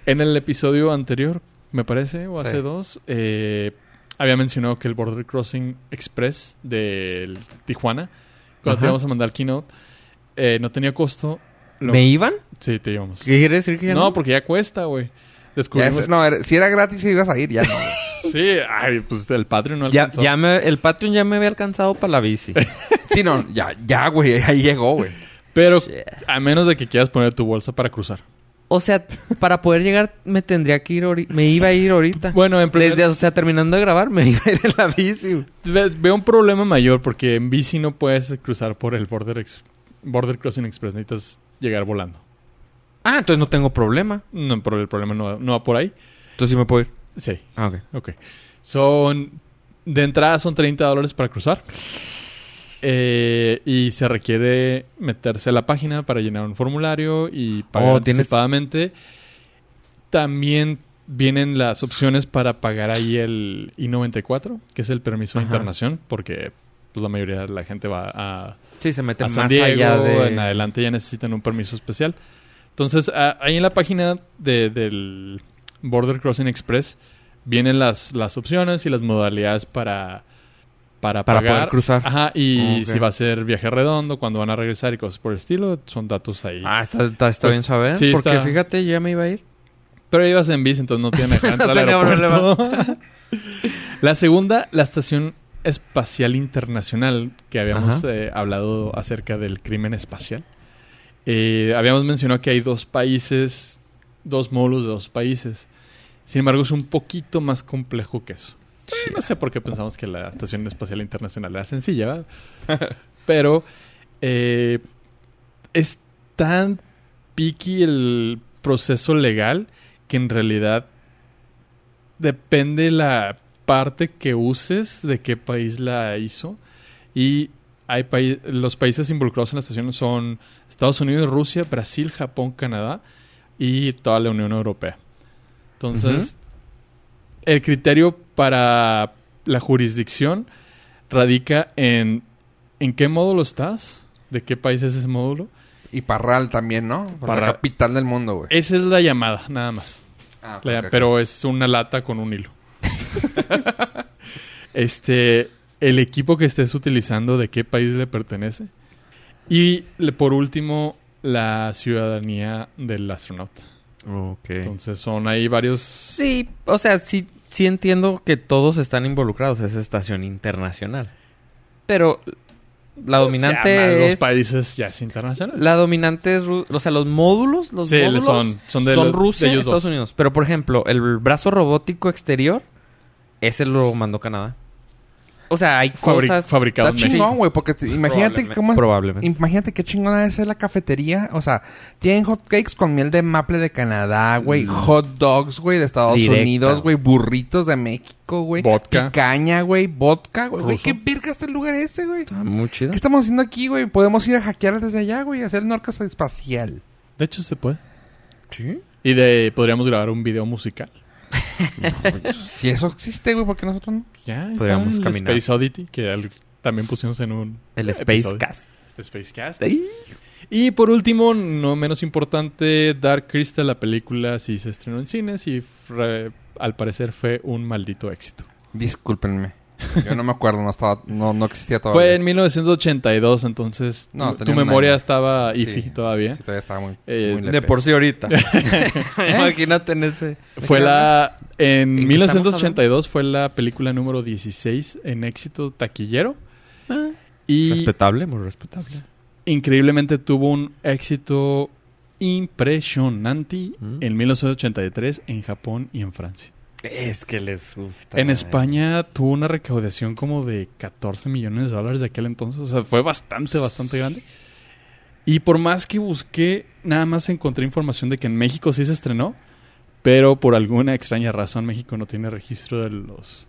En el episodio anterior, me parece, o hace Sí. dos, eh, había mencionado que el Border Crossing Express de Tijuana, cuando te íbamos a mandar keynote, eh, no tenía costo. Lo- ¿Me iban? Sí, te íbamos. ¿Qué quiere decir que ya No, porque ya cuesta, güey. Ya Descubrimos... es- no, era- si era gratis y ibas a ir, ya no. Sí, ay, pues el Patreon no Ya, alcanzó. ya me, el Patreon ya me había alcanzado para la bici. sí, no, ya, ya, güey, ahí llegó, güey. Pero Shit. a menos de que quieras poner tu bolsa para cruzar. O sea, para poder llegar me tendría que ir ahorita. Me iba a ir ahorita. Bueno, en primer- Desde, o sea, terminando de grabar, me iba a ir en la bici. Ve- Veo un problema mayor porque en bici no puedes cruzar por el Border, Ex- Border Crossing Express. Necesitas llegar volando. Ah, entonces no tengo problema. No, pero el problema no, no va por ahí. Entonces sí me puedo ir. Sí, Ah, ok. ok. Son... De entrada son 30 dólares para cruzar. Eh, y se requiere meterse a la página para llenar un formulario y pagar Oh, tienes- anticipadamente. También vienen las opciones para pagar ahí el I-94, que es el permiso de internación, porque pues, la mayoría de la gente va a, Sí, se mete a más San Diego, allá de... en adelante ya necesitan un permiso especial. Entonces, a- ahí en la página de- del Border Crossing Express vienen las, las opciones y las modalidades para, para, Para pagar. poder cruzar. Ajá, y Ok. si va a ser viaje redondo, cuando van a regresar y cosas por el estilo, son datos ahí. Ah, está, está, está Pues, bien saber. sí, porque está- fíjate, yo ya me iba a ir. Pero ibas en bici, entonces no tiene que entrar al aeropuerto. la segunda, la Estación Espacial Internacional, que habíamos eh, hablado acerca del crimen espacial. Eh, habíamos mencionado que hay dos países, dos módulos de dos países. Sin embargo, es un poquito más complejo que eso. Eh, no sé por qué pensamos que la Estación Espacial Internacional era sencilla, ¿verdad? Pero eh, es tan picky el proceso legal que en realidad depende la parte que uses de qué país la hizo y hay paí- los países involucrados en la estación son Estados Unidos, Rusia, Brasil, Japón, Canadá y toda la Unión Europea. Entonces, el criterio para la jurisdicción radica en en qué módulo estás, de qué país es ese módulo. Y Parral también, ¿no? Pues Parral. La capital del mundo, güey. Esa es la llamada, nada más. Ah, La-. Pero es una lata con un hilo. este, el equipo que estés utilizando, de qué país le pertenece. Y le- por último, la ciudadanía del astronauta. Ok. Entonces son ahí varios... Sí, o sea, sí, sí entiendo que todos están involucrados. Es estación internacional. Pero la dominante Ya más dos es... países ya es internacional. La dominante es... O sea, los módulos, los Sí, módulos son- son de los- Rusia y Estados dos. Unidos. Pero, por ejemplo, el brazo robótico exterior, ese lo mandó Canadá. O sea, hay Fabri- cosas... fabricado Está chingón, güey, porque te- imagínate Probablemente. cómo... Probablemente. Imagínate qué chingona es la cafetería. O sea, tienen hotcakes con miel de maple de Canadá, güey. Hot dogs, güey, de Estados Directa, Unidos, güey. Burritos de México, güey. Vodka. Picaña, güey. Vodka, güey. ¿Qué verga está el lugar este, güey? Está muy chido. ¿Qué estamos haciendo aquí, güey? Podemos ir a hackear desde allá, güey. Hacer el Norcas espacial. De hecho, se puede. Sí. Y de podríamos grabar un video musical. Si eso existe, güey, ¿por qué nosotros no? Ya Podríamos el caminar. Space Oddity, que al- también pusimos en un El. Spacecast. Spacecast. Y por último, no menos importante, Dark Crystal, la película sí se estrenó en cines y fue- al parecer fue un maldito éxito. Discúlpenme. Yo no me acuerdo, no estaba, no, no existía todavía. Fue en 1982, entonces No, tu, tu memoria año. estaba Sí, iffy todavía. Sí, todavía estaba muy, Eh, muy De por sí ahorita. Imagínate en ese... Fue la en qué 1982 fue la película número 16 en éxito taquillero y Respetable, muy respetable. increíblemente tuvo un éxito impresionante Mm. en 1983 en Japón y en Francia. Es que les gusta. En España tuvo una recaudación como de 14 millones de dólares de aquel entonces. O sea, fue bastante, bastante grande. Y por más que busqué, nada más encontré información de que en México sí se estrenó. Pero por alguna extraña razón México no tiene registro de los...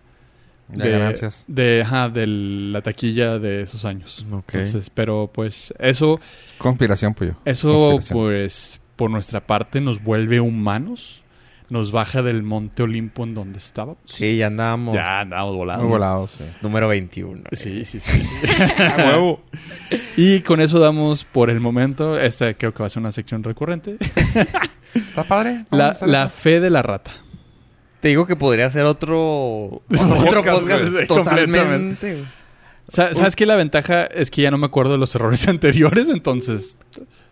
De ganancias. De, ajá, de la taquilla de esos años. Ok. Entonces, pero pues eso, Conspiración, pues yo. eso Conspiración. pues por nuestra parte nos vuelve humanos. Nos baja del monte Olimpo en donde estábamos. Sí, ya andábamos. Ya andábamos volando. Muy volados, sí. Número 21. Sí, sí, sí. A huevo. Y con eso damos por el momento. Esta creo que va a ser una sección recurrente. ¿Está padre? La, la fe de la rata. Te digo que podría ser otro... Otro podcast, podcast totalmente. ¿Sabes qué? La ventaja es que ya no me acuerdo de los errores anteriores, entonces...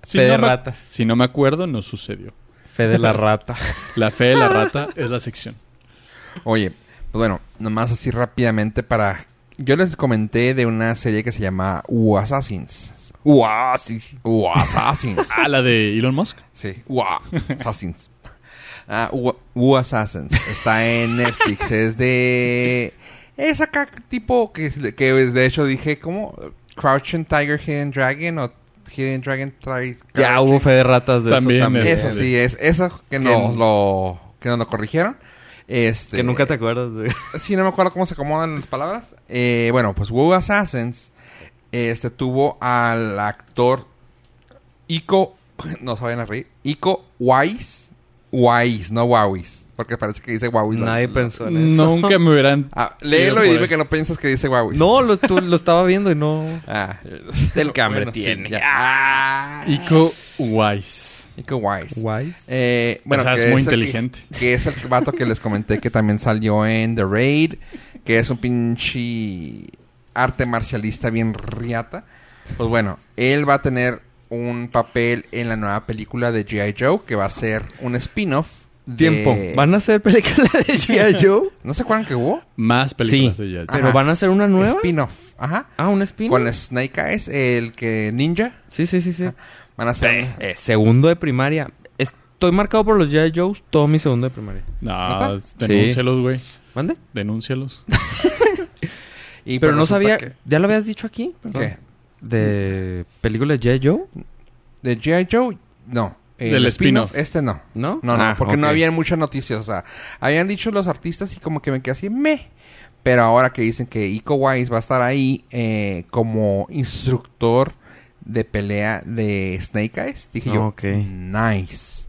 Si Fe de no me- ratas. Si no me acuerdo, no sucedió. Fe de la rata. La fe de la rata es la sección. Oye, pues bueno, nomás así rápidamente para... Yo les comenté de una serie que se llama U Assassins. U Assassins. Ah, la de Elon Musk. Sí, U Assassins. Ah, U, U Assassins. Está en Netflix. es de... Es acá tipo que, que de hecho dije, ¿cómo? Crouching Tiger, Hidden Dragon o Hidden Dragon Tiger. Ya hubo fe de ratas de También, eso también. Eso sí, es eso que nos lo, que nos lo corrigieron. Este, Que nunca te acuerdas de... Sí, no me acuerdo cómo se acomodan las palabras. Eh, bueno, pues WoW Assassins este, tuvo al actor Ico... No se vayan a reír. Ico Wise. Wise, no Wawis. Porque parece que dice Wawis. Nadie pensó en eso. Nunca me hubieran... Ah, léelo y dime que no piensas que dice Wawis. No, lo, tú- lo estaba viendo y no... Ah, bueno, sí, tiene. Ah. Ico Wise. Ico Wise. Wise. Eh, bueno, O sea, que es muy el que- inteligente. Que, es el vato que les comenté que también salió en The Raid. Que es un pinche arte marcialista bien riata. Pues bueno, él va a tener un papel en la nueva película de G.I. Joe. Que va a ser un spin-off. De- Tiempo. ¿Van a hacer película de G.I. Joe? ¿No se acuerdan que hubo? Más películas Sí. de Jet. ¿Pero Ajá. van a hacer una nueva? Spin-off. Ajá. Ah, ¿un spin Con Snake Eyes, el que ninja. Sí, sí, sí, sí. Van a hacer... Eh, eh, segundo de primaria. Estoy marcado por los G.I. Joes todo mi segundo de primaria. No, denúncialos, güey. ¿Mande? Denúncialos. y Pero pues no sabía... que- ¿Ya lo habías dicho aquí? Perdón. ¿Qué? ¿De películas de G.I. Joe? ¿De G.I. Joe? No. El Del spin-off, este no. ¿No? No, no, Ah, porque no había muchas noticias. O sea, habían dicho los artistas y como que me quedé así, me. Pero ahora que dicen que Iko Wise va a estar ahí eh, como instructor de pelea de Snake Eyes, dije yo, nice.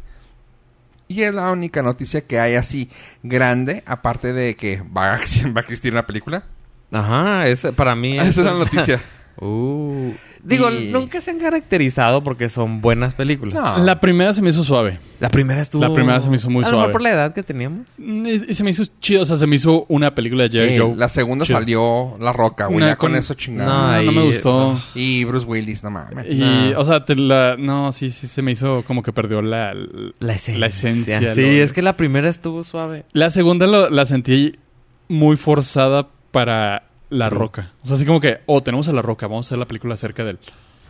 Y es la única noticia que hay así grande, aparte de que va a, va a existir una película. Ajá, ese, para mí... Esa es la noticia. Uh. Digo, Y- nunca se han caracterizado porque son buenas películas. No. La primera se me hizo suave. La primera estuvo... La primera se me hizo muy A lo mejor suave. por la edad que teníamos. Mm, Y, y se me hizo chido, o sea, se me hizo una película de Jerry Eh, Joe. la segunda Chido. salió La Roca, güey. Ya con, con- eso chingado. No, no me gustó. Y Bruce Willis, no mames. Y, No. o sea, te la, no, sí, sí, se me hizo como que perdió la, La esencia. La esencia, Sí, lo- es que la primera estuvo suave. La segunda lo- la sentí muy forzada para La. Roca. O sea, así como que, oh, tenemos a La Roca, vamos a hacer la película acerca de él.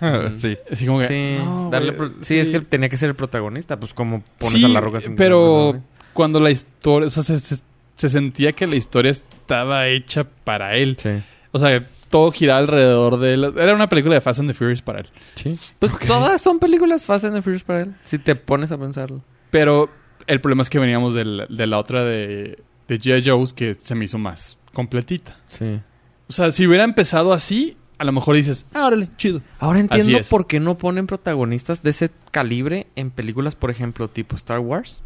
sí. Así como que, Sí, no, darle güey, pro- sí, es que tenía que ser el protagonista. Pues como pones Sí, a la roca sin pero ¿no? cuando la historia, o sea, se, se- se sentía que la historia estaba hecha para él. Sí. O sea, todo giraba alrededor de él. Era una película de Fast and the Furious para él. Sí. Pues todas son películas Fast and the Furious para él. Si te pones a pensarlo. Pero el problema es que veníamos del- de la otra de, de G.I. Joe's que se me hizo más completita. Sí. O sea, si hubiera empezado así, a lo mejor dices, ah, órale, chido. Ahora entiendo por qué no ponen protagonistas de ese calibre en películas, por ejemplo, tipo Star Wars.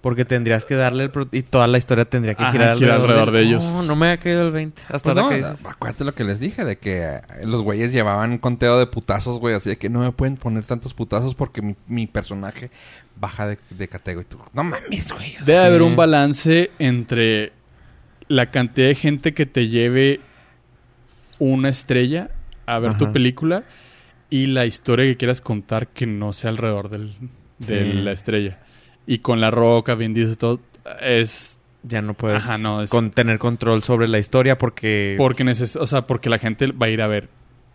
Porque tendrías que darle el... pro- y toda la historia tendría que Ajá, girar, girar alrededor de ellos. No, no me ha caído el 20. Hasta Pues ahora no, que dices. acuérdate lo que les dije, de que eh, los güeyes llevaban un conteo de putazos, güey, así de que no me pueden poner tantos putazos porque mi, mi personaje baja de, de categoría. Y tú, no mames, güey. Debe Sí. haber un balance entre la cantidad de gente que te lleve una estrella a ver tu película y la historia que quieras contar que no sea alrededor del, de Sí. la estrella. Y con la roca, bien dice todo, es Ya no puedes Ajá, no, es- con, tener control sobre la historia porque... porque neces o sea, porque la gente va a ir a ver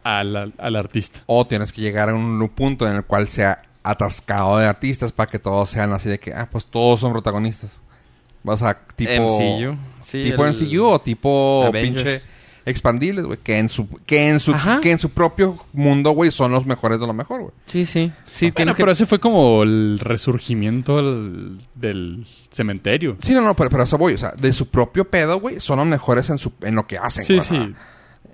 al, al artista. O tienes que llegar a un punto en el cual sea atascado de artistas para que todos sean así de que, ah, pues todos son protagonistas. Vas a tipo... MCU. Sí, tipo el- MCU o tipo Avengers. pinche expandibles, güey. Que en su, que en su, Ajá. que en su propio mundo, güey, son los mejores de lo mejor, güey. Sí, sí. Sí, Bueno, tienes que... pero ese fue como el resurgimiento del, del cementerio. Sí, no, no, pero, pero a eso voy. O sea, de su propio pedo, güey, son los mejores en, su, en lo que hacen. Sí, güey. sí.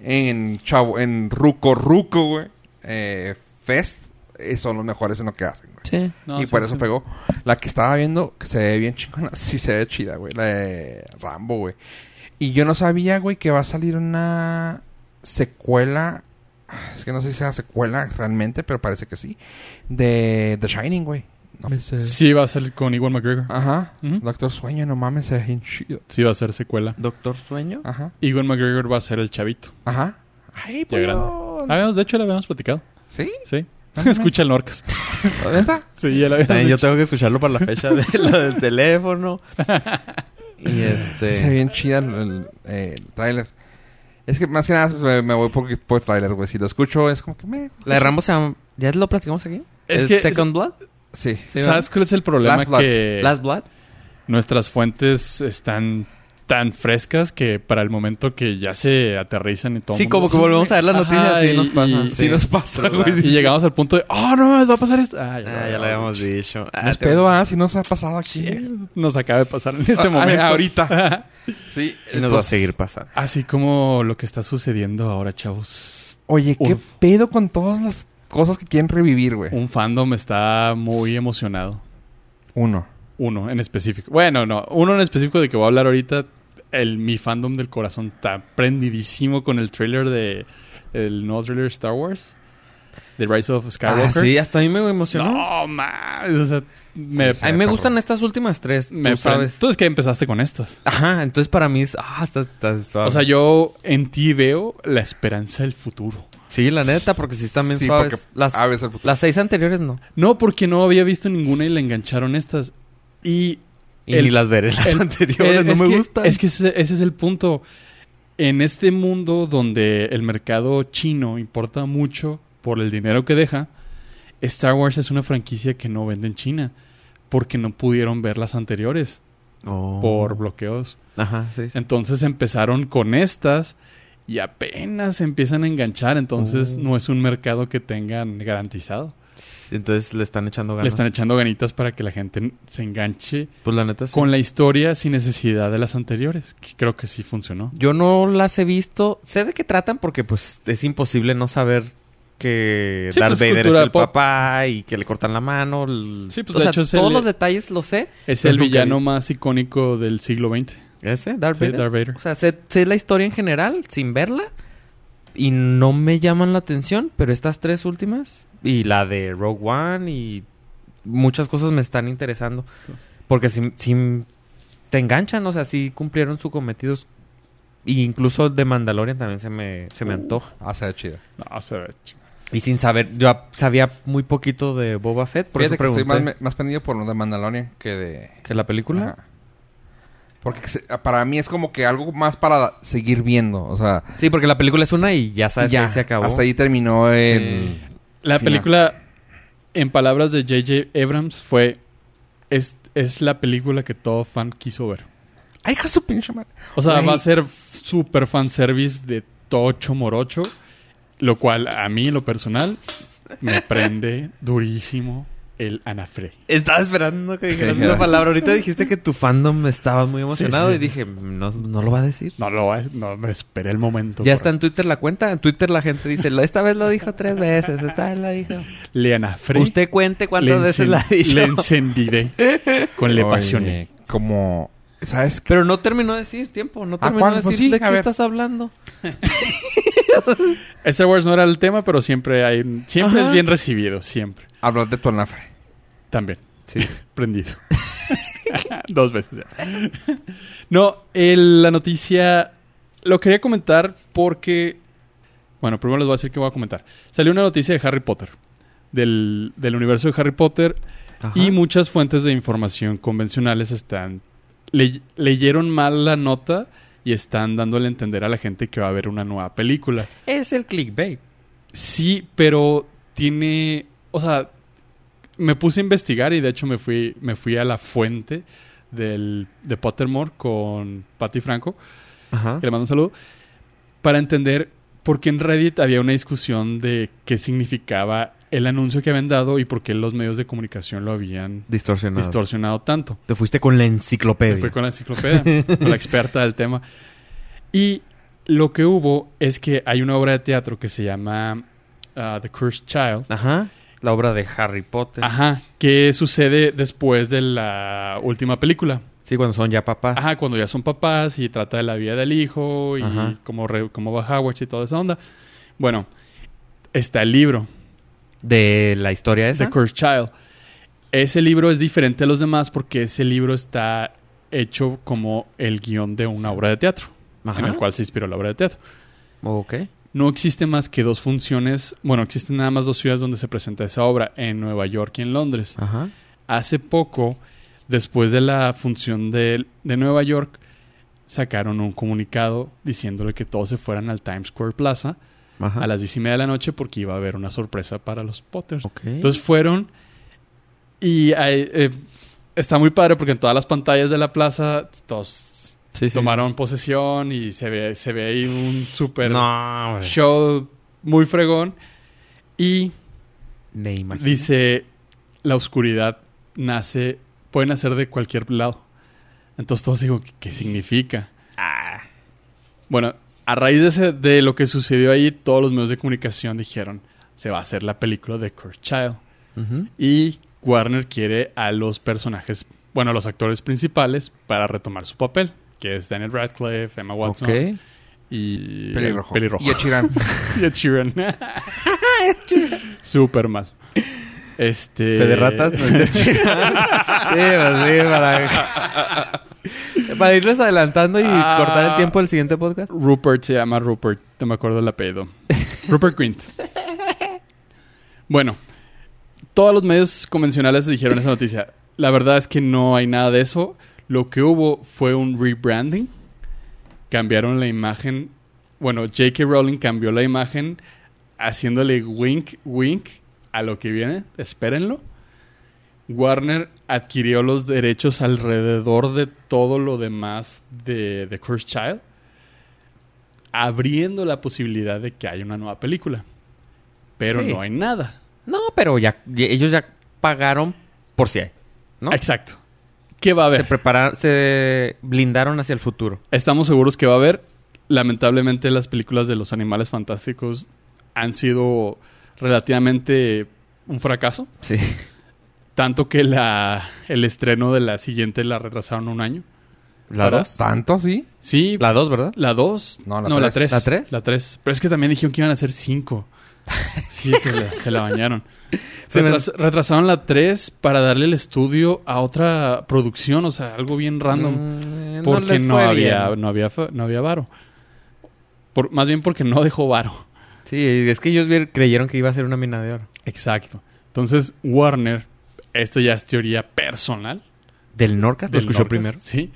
En Chavo, en Ruco Ruco, güey. Eh, Fest, son los mejores en lo que hacen, güey. Sí. No, y sí, por sí. eso pegó. La que estaba viendo, que se ve bien chingona, sí se ve chida, güey. La de Rambo, güey. Y yo no sabía, güey, que va a salir una secuela. Es que no sé si sea secuela realmente, pero parece que sí. De The Shining, güey. No Sí, va a salir con Iwan McGregor. Ajá. Doctor Sueño, no mames, ve bien chido. Sí, va a ser secuela. Doctor Sueño. Ajá. Iwan McGregor va a ser el chavito. Ajá. Ay, pues. Habíamos- de hecho, lo habíamos platicado. ¿Sí? Sí. Escucha el Norcas. Sí, ya lo También yo tengo que escucharlo para la fecha de lo del teléfono. y Sí, este... se ve bien chida el, el, eh, el tráiler. Es que más que nada me, me voy por, por tráiler, güey. Si lo escucho es como que me... La de Rambo se llama... ¿Ya lo platicamos aquí? Es ¿Es que- Second Blood? Sí. Sí, ¿Sabes cuál es el problema? Last Blood. Que ¿Last Blood? nuestras fuentes están tan frescas que para el momento que ya se aterrizan y todo. Sí, mundo- como que volvemos a ver las noticias y y- nos pasa. y- Sí nos pasa, güey. Y llegamos al punto de, oh, no, va a pasar esto. Ah, Ah, ya lo habíamos dicho. Ah, No es te- pedo, ah, si nos ha pasado aquí. Sí, Nos acaba de pasar en este Ah, momento. ahorita. Sí. Y nos va a pues, seguir pasando. Así como lo que está sucediendo ahora, chavos. Oye, ¿qué pedo con todas las cosas que quieren revivir, güey? Un fandom está muy emocionado. Uno. Uno en específico. Bueno, no. Uno en específico de que voy a hablar ahorita. El, mi fandom del corazón está prendidísimo con el trailer de... El nuevo trailer de Star Wars. The Rise of Skywalker. Ah, sí, hasta a mí me emocionó. No, man. O sea, me, Sí, a mí me gustan estas últimas tres, me tú sabes. Tú es que empezaste con estas. Ajá, entonces para mí es... Ah, está, está suave. O sea, yo en ti veo la esperanza del futuro. Sí, la neta, porque sí están bien Sí, suaves. Las, el futuro. las seis anteriores no. No, porque no había visto ninguna y le engancharon estas. Y Y El- ni las veré las El- anteriores, no es me que- gustan. Es que ese, ese es el punto. En este mundo donde el mercado chino importa mucho por el dinero que deja, Star Wars es una franquicia que no vende en China porque no pudieron ver las anteriores Oh. por bloqueos. Ajá, sí, sí. Entonces empezaron con estas y apenas se empiezan a enganchar. Entonces Oh. no es un mercado que tengan garantizado. Entonces le están echando ganas. Le están echando ganitas para que la gente se enganche Pues la neta sí. con la historia sin necesidad de las anteriores. que Creo que sí funcionó. Yo no las he visto. Sé de qué tratan porque pues es imposible no saber que Sí, Darth pues, Vader es el pop. papá y que le cortan la mano. el- Sí, pues, o de sea, hecho, todos el- los detalles los sé. Es el villano más icónico del siglo XX. ¿Ese? ¿Darth Sí, Vader? Darth Vader. O sea, sé, sé la historia en general sin verla y no me llaman la atención, pero estas tres últimas y la de Rogue One y muchas cosas me están interesando. Porque si, si te enganchan, o sea, si cumplieron su cometido. Y incluso de Mandalorian también se me, se me antoja. Ah, se ve chido. No, se ve ch- Y sin saber, yo sabía muy poquito de Boba Fett, por Fíjate eso que estoy más, más pendido por lo de Mandalorian que de... ¿Que la película? Ajá. Porque se- para mí es como que algo más para seguir viendo. O sea, Sí, porque la película es una y ya sabes ya que se acabó. hasta ahí terminó el... La Final. película, en palabras de J.J. Abrams, fue... Es, es la película que todo fan quiso ver. ¡Ay, de su pinche madre! O sea, va a ser super fanservice de tocho morocho. Lo cual, a mí, en lo personal, me prende durísimo el anafre. Estaba esperando que dijeras esa palabra. Ahorita dijiste que tu fandom estaba muy emocionado sí. y dije, no, no lo va a decir. No, lo, va- no me esperé el momento. Ya está en Twitter la cuenta. En Twitter la gente dice, "Lo- esta vez lo dijo tres veces, esta vez la dijo. Le anafre. Usted cuente cuántas veces la dicho. Le encendidé. con le pasioné. Como... ¿Sabes qué? Pero no terminó de decir tiempo, no ¿Ah, terminó de Pues decir sí, de a qué ver. estás hablando. Star Wars no era el tema, pero siempre hay... Siempre Ajá. es bien recibido. Siempre. Hablar de tu anafre. También. Sí. Prendido. Dos veces ya. No, el- la noticia... Lo quería comentar porque... Bueno, primero les voy a decir que voy a comentar. Salió una noticia de Harry Potter. Del, del universo de Harry Potter. Y muchas fuentes de información convencionales están... le- leyeron mal la nota y están dándole a entender a la gente que va a haber una nueva película. Es el clickbait. Sí, pero tiene... O sea, me puse a investigar y de hecho me fui, me fui a la fuente del, de Pottermore con Patty Franco, Ajá. que le mando un saludo, para entender por qué en Reddit había una discusión de qué significaba el anuncio que habían dado y por qué los medios de comunicación lo habían Distorsionado. distorsionado tanto. Te fuiste con la enciclopedia. fui con la enciclopedia, con la experta del tema. Y lo que hubo es que hay una obra de teatro que se llama uh, The Cursed Child. Ajá. La obra de Harry Potter. Ajá, que sucede después de la última película. Sí, cuando son ya papás. Ajá, cuando ya son papás y trata de la vida del hijo y Ajá. cómo, re- cómo va Howard y toda esa onda. Bueno, está el libro, De la historia esa. The Cursed Child. Ese libro es diferente a los demás porque ese libro está hecho como el guion de una obra de teatro, Ajá. en el cual se inspiró la obra de teatro. Ok. No existe más que dos funciones, bueno, existen nada más dos ciudades donde se presenta esa obra, en Nueva York y en Londres. Ajá. Hace poco, después de la función de, de Nueva York, sacaron un comunicado diciéndole que todos se fueran al Times Square Plaza Ajá. a las diez y media de la noche porque iba a haber una sorpresa para los Potters. Entonces fueron y hay, eh, está muy padre porque en todas las pantallas de la plaza todos Sí, sí. tomaron posesión y se ve, se ve ahí un No, hombre. show muy fregón. Y Me imagino. dice, la oscuridad nace, puede nacer de cualquier lado. Entonces todos digo, ¿qué, significa? Ah. Bueno, a raíz de, ese- de lo que sucedió ahí, todos los medios de comunicación dijeron, se va a hacer la película de Kurt Child. Y Warner quiere a los personajes, bueno, a los actores principales para retomar su papel, que es Daniel Radcliffe, Emma Watson Ok. y Pelirrojo. Pelirrojo. Y Ed Sheeran. y Ed Sheeran. Súper mal. Este... Fe de ratas, no es sí, pues sí, para... para irles adelantando y Ah. cortar el tiempo del siguiente podcast. Rupert se llama Rupert, no me acuerdo el apellido. Rupert Grint. Bueno, todos los medios convencionales dijeron esa noticia. La verdad es que no hay nada de eso. Lo que hubo fue un rebranding. Cambiaron la imagen. Bueno, J.K. Rowling cambió la imagen haciéndole wink, wink a lo que viene. Espérenlo. Warner adquirió los derechos alrededor de todo lo demás de The Cursed Child, abriendo la posibilidad de que haya una nueva película. Pero Sí. no hay nada. No, pero ya, ya- ellos ya pagaron por si hay, ¿no? Exacto. ¿Qué va a Se haber? prepararon, se blindaron hacia el futuro. Estamos seguros que va a haber. Lamentablemente las películas de los animales fantásticos han sido relativamente un fracaso. Sí. Tanto que la, el estreno de la siguiente la retrasaron un año. ¿La. 2? ¿Tanto, sí? Sí, La 2, ¿verdad? la 2. No, la No, la tres. 3. ¿La tres? La 3. Pero es que también dijeron que iban a ser 5. Sí, se la, se la bañaron. Retras- retrasaron la 3 para darle el estudio a otra producción, o sea, algo bien random. Mm, porque no, había, bien. no había no había varo. Por, más bien porque no dejó varo. Sí, es que ellos creyeron que iba a ser una mina de oro. Exacto. Entonces, Warner, esto ya es teoría personal. ¿Del Norcas? ¿Lo escuchó Norcas, primero? Sí.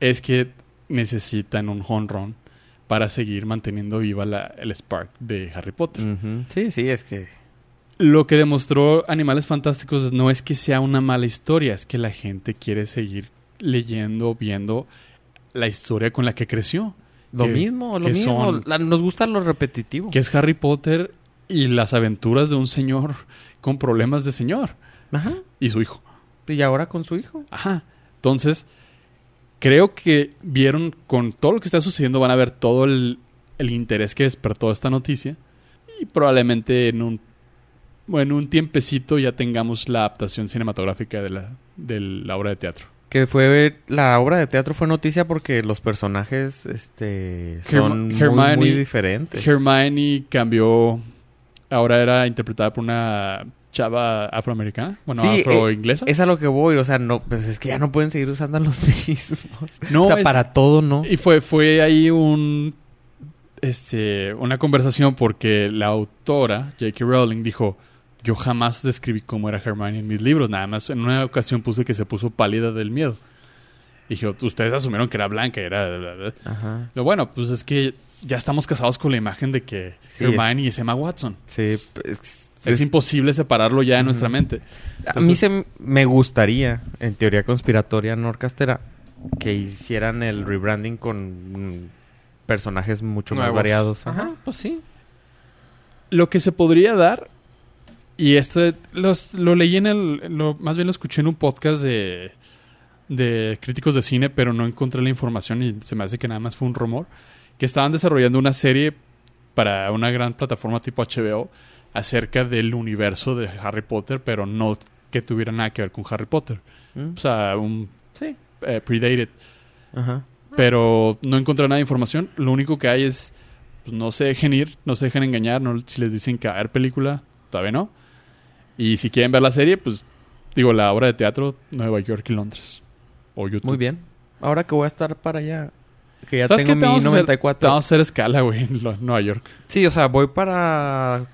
Es que necesitan un home run para seguir manteniendo viva la- el spark de Harry Potter. Sí, sí, es que... Lo que demostró Animales Fantásticos no es que sea una mala historia, es que la gente quiere seguir leyendo, viendo la historia con la que creció. Lo que- mismo, lo mismo. son- La- nos gusta lo repetitivo. que es Harry Potter y las aventuras de un señor con problemas de señor Ajá. y su hijo. Y ahora con su hijo. Ajá. Entonces, creo que vieron con todo lo que está sucediendo, van a ver todo el, el interés que despertó esta noticia. Y probablemente en un, bueno, un tiempecito ya tengamos la adaptación cinematográfica de la, de la obra de teatro. Que fue... La obra de teatro fue noticia porque los personajes, este... Son muy, Hermione- muy diferentes. Hermione cambió, ahora era interpretada por una chava afroamericana, bueno, Sí, afroinglesa. Es a lo que voy, o sea, no, pues es que ya no pueden seguir usando los mismos. No, o sea, es- para todo, ¿no? Y fue, fue ahí un este una conversación porque la autora, J.K. Rowling, dijo yo jamás describí cómo era Hermione en mis libros, nada más en una ocasión puse que se puso pálida del miedo. Dije, ustedes asumieron que era blanca, era... bla, bla". Ajá. Lo bueno, pues es que ya estamos casados con la imagen de que Sí, Hermione es Emma Watson. Sí, pues, Es imposible separarlo ya en Ujú. nuestra mente. A mí se me gustaría, en teoría conspiratoria norcastera, que hicieran el rebranding con mm, personajes mucho más variados. Ajá, pues sí. Lo que se podría dar, y esto los- lo leí en el, lo- más bien lo escuché en un podcast de, de críticos de cine, pero no encontré la información y se me hace que nada más fue un rumor, que estaban desarrollando una serie para una gran plataforma tipo HBO acerca del universo de Harry Potter, pero no que tuviera nada que ver con Harry Potter. Mm, O sea, un Sí. eh, predated. Ajá. Pero no encontré nada de información. Lo único que hay es, pues, no se dejen ir, no se dejen engañar. No, si les dicen que a haber película, todavía no. Y si quieren ver la serie, pues digo, la obra de teatro, Nueva York y Londres. O YouTube. Muy bien. Ahora que voy a estar para allá, que ya ¿Sabes tengo qué? Mi vamos, a hacer, 94. te vamos a hacer escala, güey, en Nueva York. Sí, o sea, voy para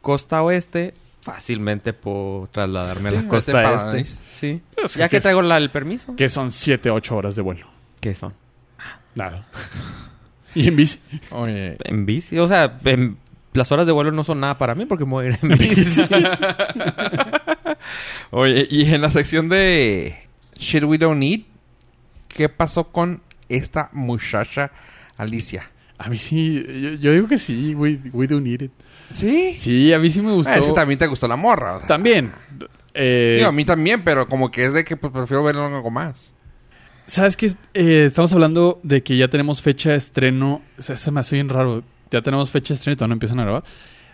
costa oeste. Fácilmente puedo trasladarme Sí, a la costa este. ahí. Sí. Es Ya que que es- traigo la- el permiso. Que son 7, 8 horas de vuelo. ¿Qué son? Nada. y en bici. Oye, En bici. O sea, en- las horas de vuelo no son nada para mí porque me voy a ir en bici. oye, y en la sección de Shit We Don't Need, ¿qué pasó con esta muchacha Alicia? A mí sí, yo, yo digo que sí, we, we do need it. ¿Sí? Sí, a mí sí me gustó. Ah, es que también te gustó la morra. o sea. También. Eh, Digo, a mí también, pero como que es de que pues, prefiero ver algo más. ¿Sabes qué? Eh, estamos hablando de que ya tenemos fecha de estreno. O sea, se me hace bien raro. Ya tenemos fecha de estreno y todavía no empiezan a grabar.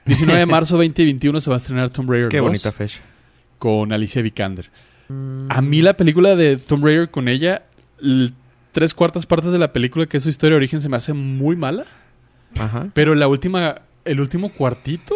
19 de marzo 2021 se va a estrenar Tomb Raider Qué 2 bonita fecha. con Alicia Vikander. A mí la película de Tomb Raider con ella, tres cuartas partes de la película, que es su historia de origen, se me hace muy mala. Ajá. Pero la última, el último cuartito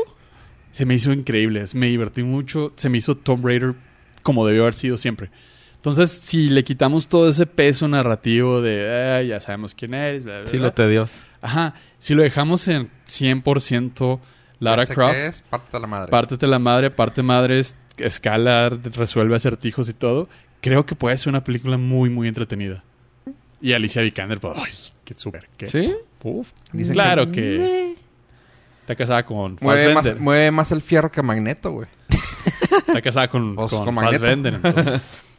se me hizo increíble. Me divertí mucho. Se me hizo Tomb Raider como debió haber sido siempre. Entonces, si le quitamos todo ese peso narrativo de "Ah, ya sabemos quién eres, bla, bla, Sí, bla", lo tedioso. Ajá. Si lo dejamos en 100% Lara Croft, que es parte de la madre. pártete la madre, parte madre, es- escala, resuelve acertijos y todo, creo que puede ser una película muy, muy entretenida. Y Alicia Vikander, pues, ay, qué súper. qué- ¿Sí? Uf. Dicen claro que... Está casada con Mueve más, mueve más el fierro que Magneto, güey. Está casada con, con, con Magneto. Fassbender, entonces.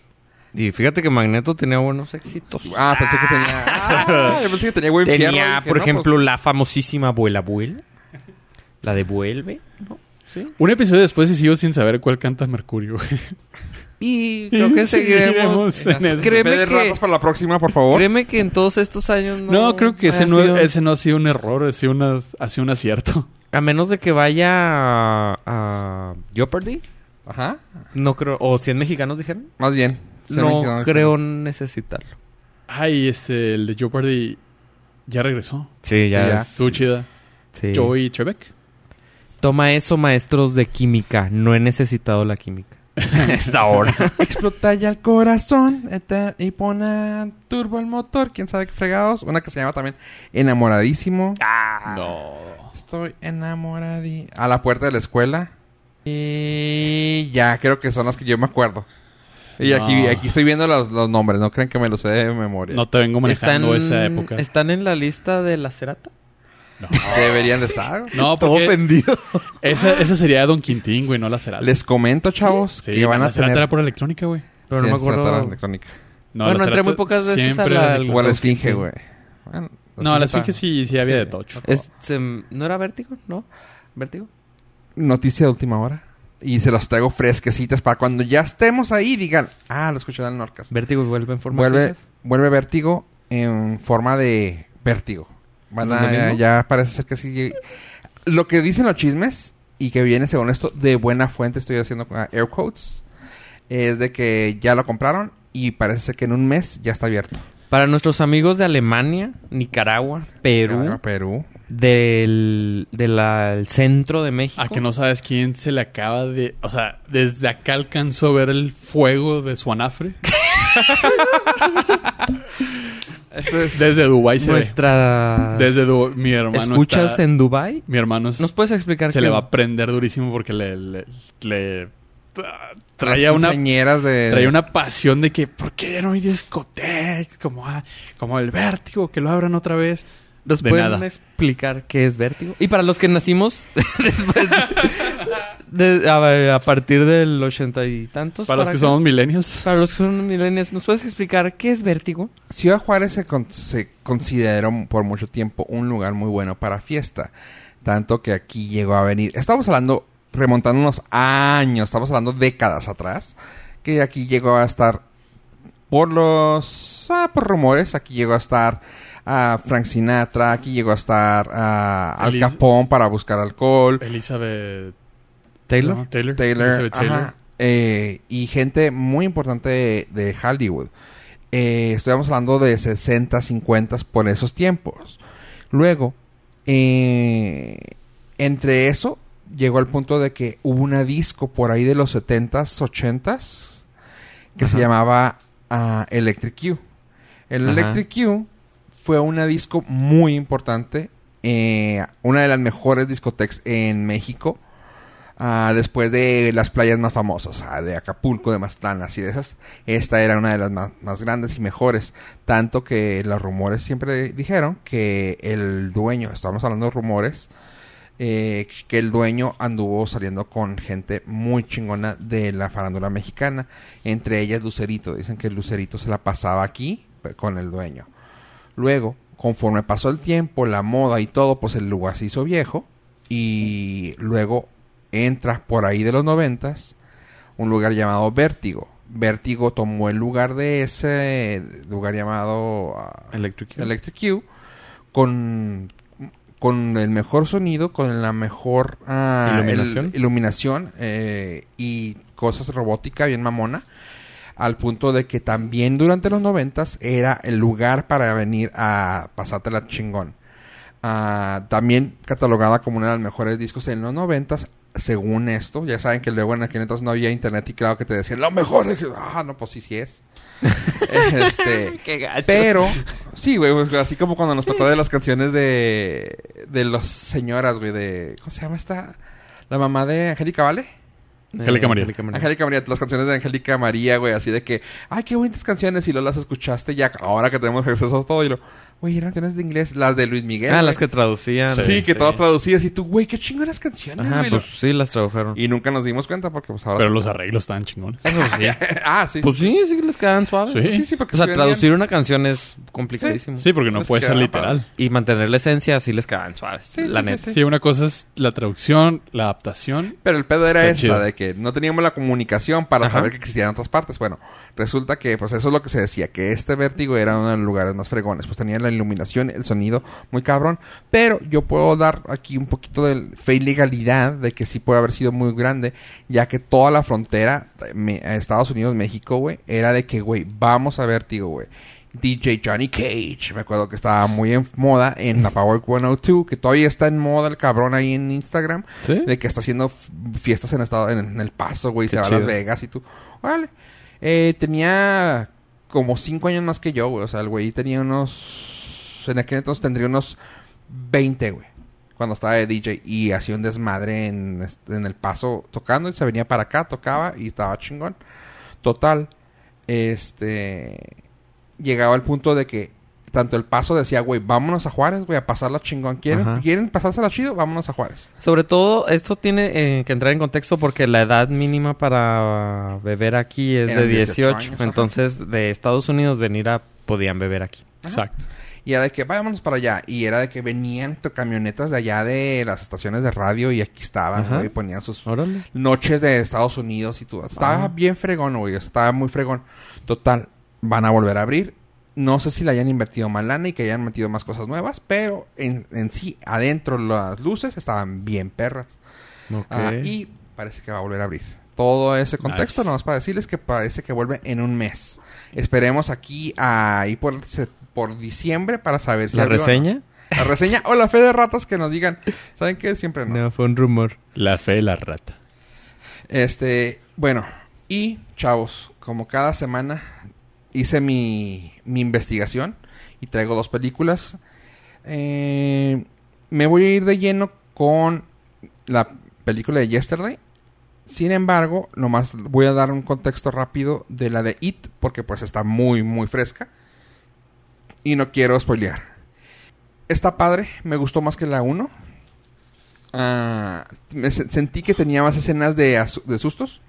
Y fíjate que Magneto tenía buenos éxitos. Ah, pensé que tenía... Ah, yo pensé que tenía buen fierro. Tenía, Dije, por no, ejemplo, pues, la famosísima Abuela Abuela. La de Vuelve. ¿no? Sí. Un episodio después y sigo sin saber cuál canta Mercurio. güey. Y creo que seguiremos. Seguiremos en eso. Créeme que- ratos para la próxima, por favor. Créeme que en todos estos años no. No, creo que ese no, sido- ese no ha sido un error, ha sido, una, ha sido un acierto. A menos de que vaya a, a Jeopardy. Ajá. No creo. O 100 mexicanos dijeron. Más bien. Sí, No creo necesitarlo. Ay, este, el de Jeopardy ya regresó. Sí, ya. ya. Estuvo chida. Sí. Joey Trebek. Toma eso, maestros de química. No he necesitado la química. Hasta ahora. Explota ya el corazón eta- y pone turbo el motor. ¿Quién sabe qué fregados? Una que se llama también Enamoradísimo. No. Estoy enamoradi... A la puerta de la escuela. Y ya, creo que son las que yo me acuerdo. Y No. aquí, aquí estoy viendo los, los nombres. No creen que me los sé de memoria. No te vengo manejando esa época. ¿Están en la lista de la cerata? No, Deberían de estar. no porque esa, esa sería Don Quintín, güey, no la Cerata. Les comento, chavos, Sí, que van a la Cerata era por electrónica, güey. Pero Sí, no me acuerdo. la electrónica. No, Bueno, la entré muy pocas veces a siempre la- electrónica. O a la esfinge, güey. Bueno, No, la está- esfinge sí, sí había de. Es- se- ¿No era vértigo? ¿No? ¿Vértigo? Noticia de última hora. Y se las traigo fresquecitas para cuando ya estemos ahí digan, ah, lo escuché en Norcas. ¿Vértigo vuelve en forma Vuelve, de vuelve vértigo en forma de vértigo. Van ¿No es lo a, ya parece ser que sí. Lo que dicen los chismes y que viene según esto de buena fuente, estoy haciendo air quotes, es de que ya lo compraron y parece ser que en un mes ya está abierto. Para nuestros amigos de Alemania, Nicaragua, Perú, Claro, Perú. Del, del el centro de México. A que no sabes quién se le acaba de... O sea, desde acá alcanzó a ver el fuego de su anafre. Esto es... Desde Dubái se Nuestra... ve. Desde Du- Mi hermano ¿Escuchas está- en Dubai? Mi hermano es- ¿Nos puedes explicar se qué le es? va a prender durísimo porque le... le, traía una de... Traía una pasión de que, ¿por qué no hay discotecas? Como, ah, como el vértigo, que lo abran otra vez. ¿Nos de pueden nada. explicar qué es vértigo? Y para los que nacimos después de, de- a, a partir del ochenta y tantos. Para los que somos millennials. Para los que son millennials, ¿nos puedes explicar qué es vértigo? Ciudad Juárez se, con- se consideró por mucho tiempo un lugar muy bueno para fiesta. Tanto que aquí llegó a venir. Estamos hablando, remontándonos años, estamos hablando décadas atrás. Que aquí llegó a estar, por los ah, por rumores, aquí llegó a estar a Frank Sinatra, aquí llegó a estar a Al Elis- Capón para buscar alcohol. Elizabeth Taylor. ¿no? Taylor. Taylor, Elizabeth Taylor. ajá, eh, y gente muy importante de, de Hollywood. Eh, estamos hablando de 60, 50 por esos tiempos. Luego, eh, entre eso, llegó al punto de que hubo una disco por ahí de los 70s, 80s, que se llamaba ah, Electric U. El Ajá. Electric U fue una disco muy importante, eh, una de las mejores discotecas en México. Ah, después de las playas más famosas, ah, de Acapulco, de Mazatlán, así de esas, esta era una de las más, más grandes y mejores. Tanto que los rumores siempre dijeron que el dueño, estamos hablando de rumores, eh, que el dueño anduvo saliendo con gente muy chingona de la farándula mexicana, entre ellas Lucerito. Dicen que Lucerito se la pasaba aquí con el dueño. Luego, conforme pasó el tiempo, la moda y todo, pues el lugar se hizo viejo. Y luego entra por ahí de los noventas un lugar llamado Vértigo. Vértigo tomó el lugar de ese lugar llamado ah, Electric. Electric U con, con el mejor sonido, con la mejor ah, Iluminación. el- iluminación eh, y cosas robótica bien mamona. Al punto de que también durante los noventas era el lugar para venir a pasártela chingón. Ah, también catalogada como una de las mejores discos en los noventas, según esto. Ya saben que luego en aquel entonces no había internet y claro que te decían lo mejor. Ah, no, pues sí, sí es. este, Qué gacho. pero, sí, güey, pues, así como cuando nos tocó de las canciones de, de las señoras, güey, de, ¿cómo se llama esta? La mamá de Angélica Vale. Angélica María. Angélica María, las canciones de Angélica María, güey, así de que, ay, qué bonitas canciones, y luego las escuchaste ya, ahora que tenemos acceso a todo, y lo, güey, eran canciones de inglés, las de Luis Miguel. Ah, güey. las que traducían. Sí, que todas traducidas, y tú, güey, qué chingonas canciones, Ajá, güey. pues sí, las tradujeron. Y nunca nos dimos cuenta porque, pues, ahora... Pero los arreglos estaban chingones. Eso sí. ah, sí. Pues sí, sí les quedan suaves. Sí. sí, sí, porque O sea, se traducir una canción es complicadísimo. Sí, porque no Les puede ser literal. Y mantener la esencia sí les quedan suaves. Sí, la sí, sí, neta. sí. Sí, una cosa es la traducción, la adaptación. Pero el pedo era esa, chido. de que no teníamos la comunicación para Ajá. saber que existían otras partes. Bueno, resulta que pues eso es lo que se decía, que este vértigo era uno de los lugares más fregones. Pues tenía la iluminación, el sonido muy cabrón. Pero yo puedo dar aquí un poquito de fe y legalidad de que sí puede haber sido muy grande, ya que toda la frontera, me- Estados Unidos, México, güey, era de que, güey, vamos a vértigo, güey. DJ Johnny Cage, me acuerdo que estaba muy en moda en la Power 102, que todavía está en moda el cabrón ahí en Instagram, ¿Sí? de que está haciendo fiestas en estado en, en El Paso, güey, se va a. Las Vegas y tú, órale. Eh, tenía como cinco años más que yo, güey, o sea, el güey tenía unos, en aquel entonces tendría unos 20, güey, cuando estaba de DJ y hacía un desmadre en, en El Paso tocando y se venía para acá, tocaba y estaba chingón. Total, este llegaba al punto de que tanto el paso decía, güey, vámonos a Juárez, güey, a pasarla chingón. ¿Quieren, Ajá. ¿quieren pasársela chido? Vámonos a Juárez. Sobre todo, esto tiene eh, que entrar en contexto porque la edad mínima para beber aquí es Eran de 18 18. años, ajá. entonces, de Estados Unidos venir a... Podían beber aquí. Exacto. Y era de que vámonos para allá. Y era de que venían camionetas de allá de las estaciones de radio y aquí estaban, güey, ponían sus Órale. noches de Estados Unidos y todo. Estaba bien fregón, güey. Estaba muy fregón. Total, van a volver a abrir. No sé si le hayan invertido más lana y que hayan metido más cosas nuevas, pero en, en sí, adentro las luces estaban bien perras. Ah, y parece que va a volver a abrir. Todo ese contexto, Nice. nomás para decirles que parece que vuelve en un mes. Esperemos aquí ahí por, por diciembre para saber si ¿La abrió o no. reseña? La reseña o la fe de ratas que nos digan. ¿Saben qué? Siempre no. No, fue un rumor. La fe de la rata. Este, bueno, y chavos, como cada semana hice mi, mi investigación y traigo dos películas. Eh, me voy a ir de lleno con la película de Yesterday. Sin embargo, nomás voy a dar un contexto rápido de la de It, porque pues está muy, muy fresca. Y no quiero spoilear. Está padre, me gustó más que la 1. Ah, me sentí que tenía más escenas de, de sustos.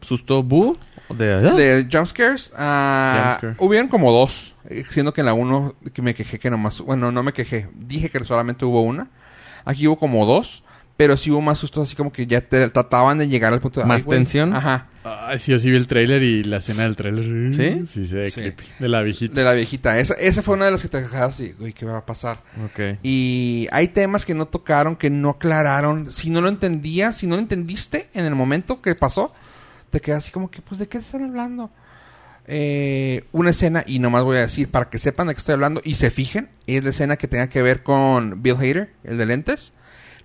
¿Susto Bu? De, De jumpscares. ah, Jumpscare. hubieron como dos. eh, Siendo que en la uno que me quejé que nomás... Bueno, no me quejé. Dije que solamente hubo una. Aquí hubo como dos. Pero sí hubo más sustos así como que ya te trataban de llegar al punto de... ¿Más "Ay, güey". tensión? Ajá. Ay, sí, yo sí vi el tráiler y la escena del tráiler. ¿Sí? Sí, se ve Sí. creepy. De la viejita. De la viejita. Esa, esa fue una de las que te dejabas así... Uy, ¿qué va a pasar? Ok. Y hay temas que no tocaron, que no aclararon. Si no lo entendías, si no lo entendiste en el momento que pasó, te quedas así como que, pues, ¿de qué están hablando? Eh, una escena, y nomás voy a decir, para que sepan de qué estoy hablando y se fijen, es la escena que tenga que ver con Bill Hader, el de lentes.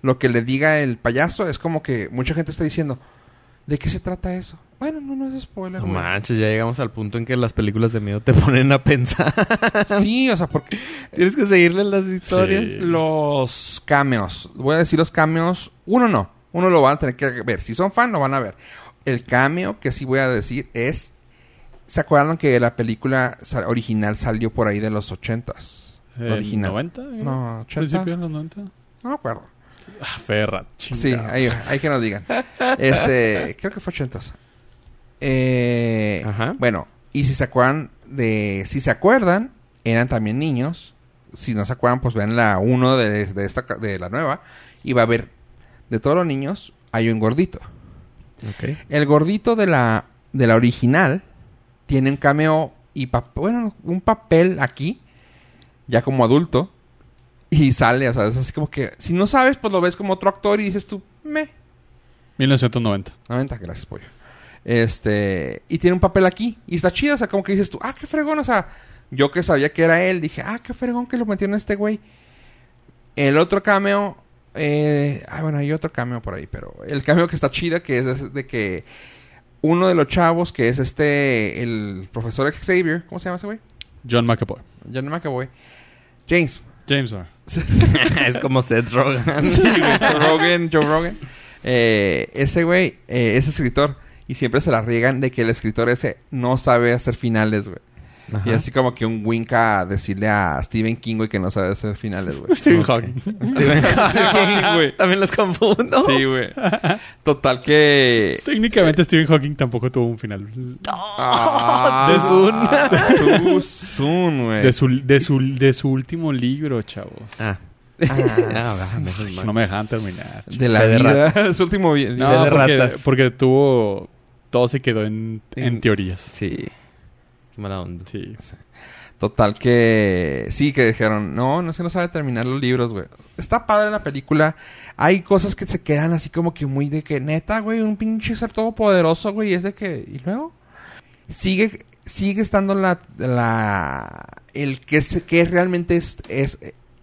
Lo que le diga el payaso es como que mucha gente está diciendo, ¿de qué se trata eso? Bueno, no, no es spoiler. No güey. manches, ya llegamos al punto en que las películas de miedo te ponen a pensar. Sí, o sea, porque Tienes que seguirle las historias. Sí. Los cameos. Voy a decir los cameos. Uno no. Uno lo van a tener que ver. Si son fan, lo van a ver. El cameo que sí voy a decir es... ¿Se acuerdan que la película original salió por ahí de los ochentas? ¿En original. 90? No, 80. ¿Principio de los 90? No me acuerdo. Ah, fe de rata. Sí, chingado. ahí, ahí que nos digan. Este, creo que fue ochentas. Eh, Ajá. Bueno, y si se acuerdan de... Si se acuerdan, eran también niños. Si no se acuerdan, pues vean la 1 de, de, esta, de la nueva. Y va a haber... De todos los niños, hay un gordito. El gordito de la, de la original tiene un cameo y bueno, un papel aquí, ya como adulto, y sale, o sea, es así como que, si no sabes, pues lo ves como otro actor y dices tú, me, 1990. 90, gracias, pollo. Este, y tiene un papel aquí, y está chido, o sea, como que dices tú, ah, qué fregón, o sea, yo que sabía que era él, dije, ah, qué fregón que lo metieron este güey. El otro cameo, eh, ah, bueno, hay otro cameo por ahí, pero el cameo que está chido, que es de, de que uno de los chavos, que es este, el profesor Xavier, ¿cómo se llama ese güey? John McAvoy. John McAvoy. James. James Bond. es como Seth Rogen. Sí, Joe Rogan, Joe Rogan. Eh, ese güey eh, es escritor y siempre se la riegan de que el escritor ese no sabe hacer finales, güey. Ajá. Y así como que un wink a decirle a Stephen King, güey, que no sabe hacer finales, güey. Stephen. Hawking. Stephen Hawking, güey. También los confundo. Sí, güey. Total que... Técnicamente Stephen Hawking tampoco tuvo un final. Ah, soon, güey. De su, de, su, de su último libro, chavos. Ah, Ah, mal. No me dejaban terminar. De la de vida. Su último video. No, de porque, ratas. porque tuvo... Todo se quedó en, en En- teorías. Sí. Qué mala onda. Sí. Total que... Sí, que dijeron... No, no es que no sabe terminar los libros, güey. Está padre la película. Hay cosas que se quedan así como que muy de que... Neta, güey. Un pinche ser todopoderoso, güey. Es de que... ¿Y luego? Sigue... Sigue estando la... la el que, se, que realmente es... es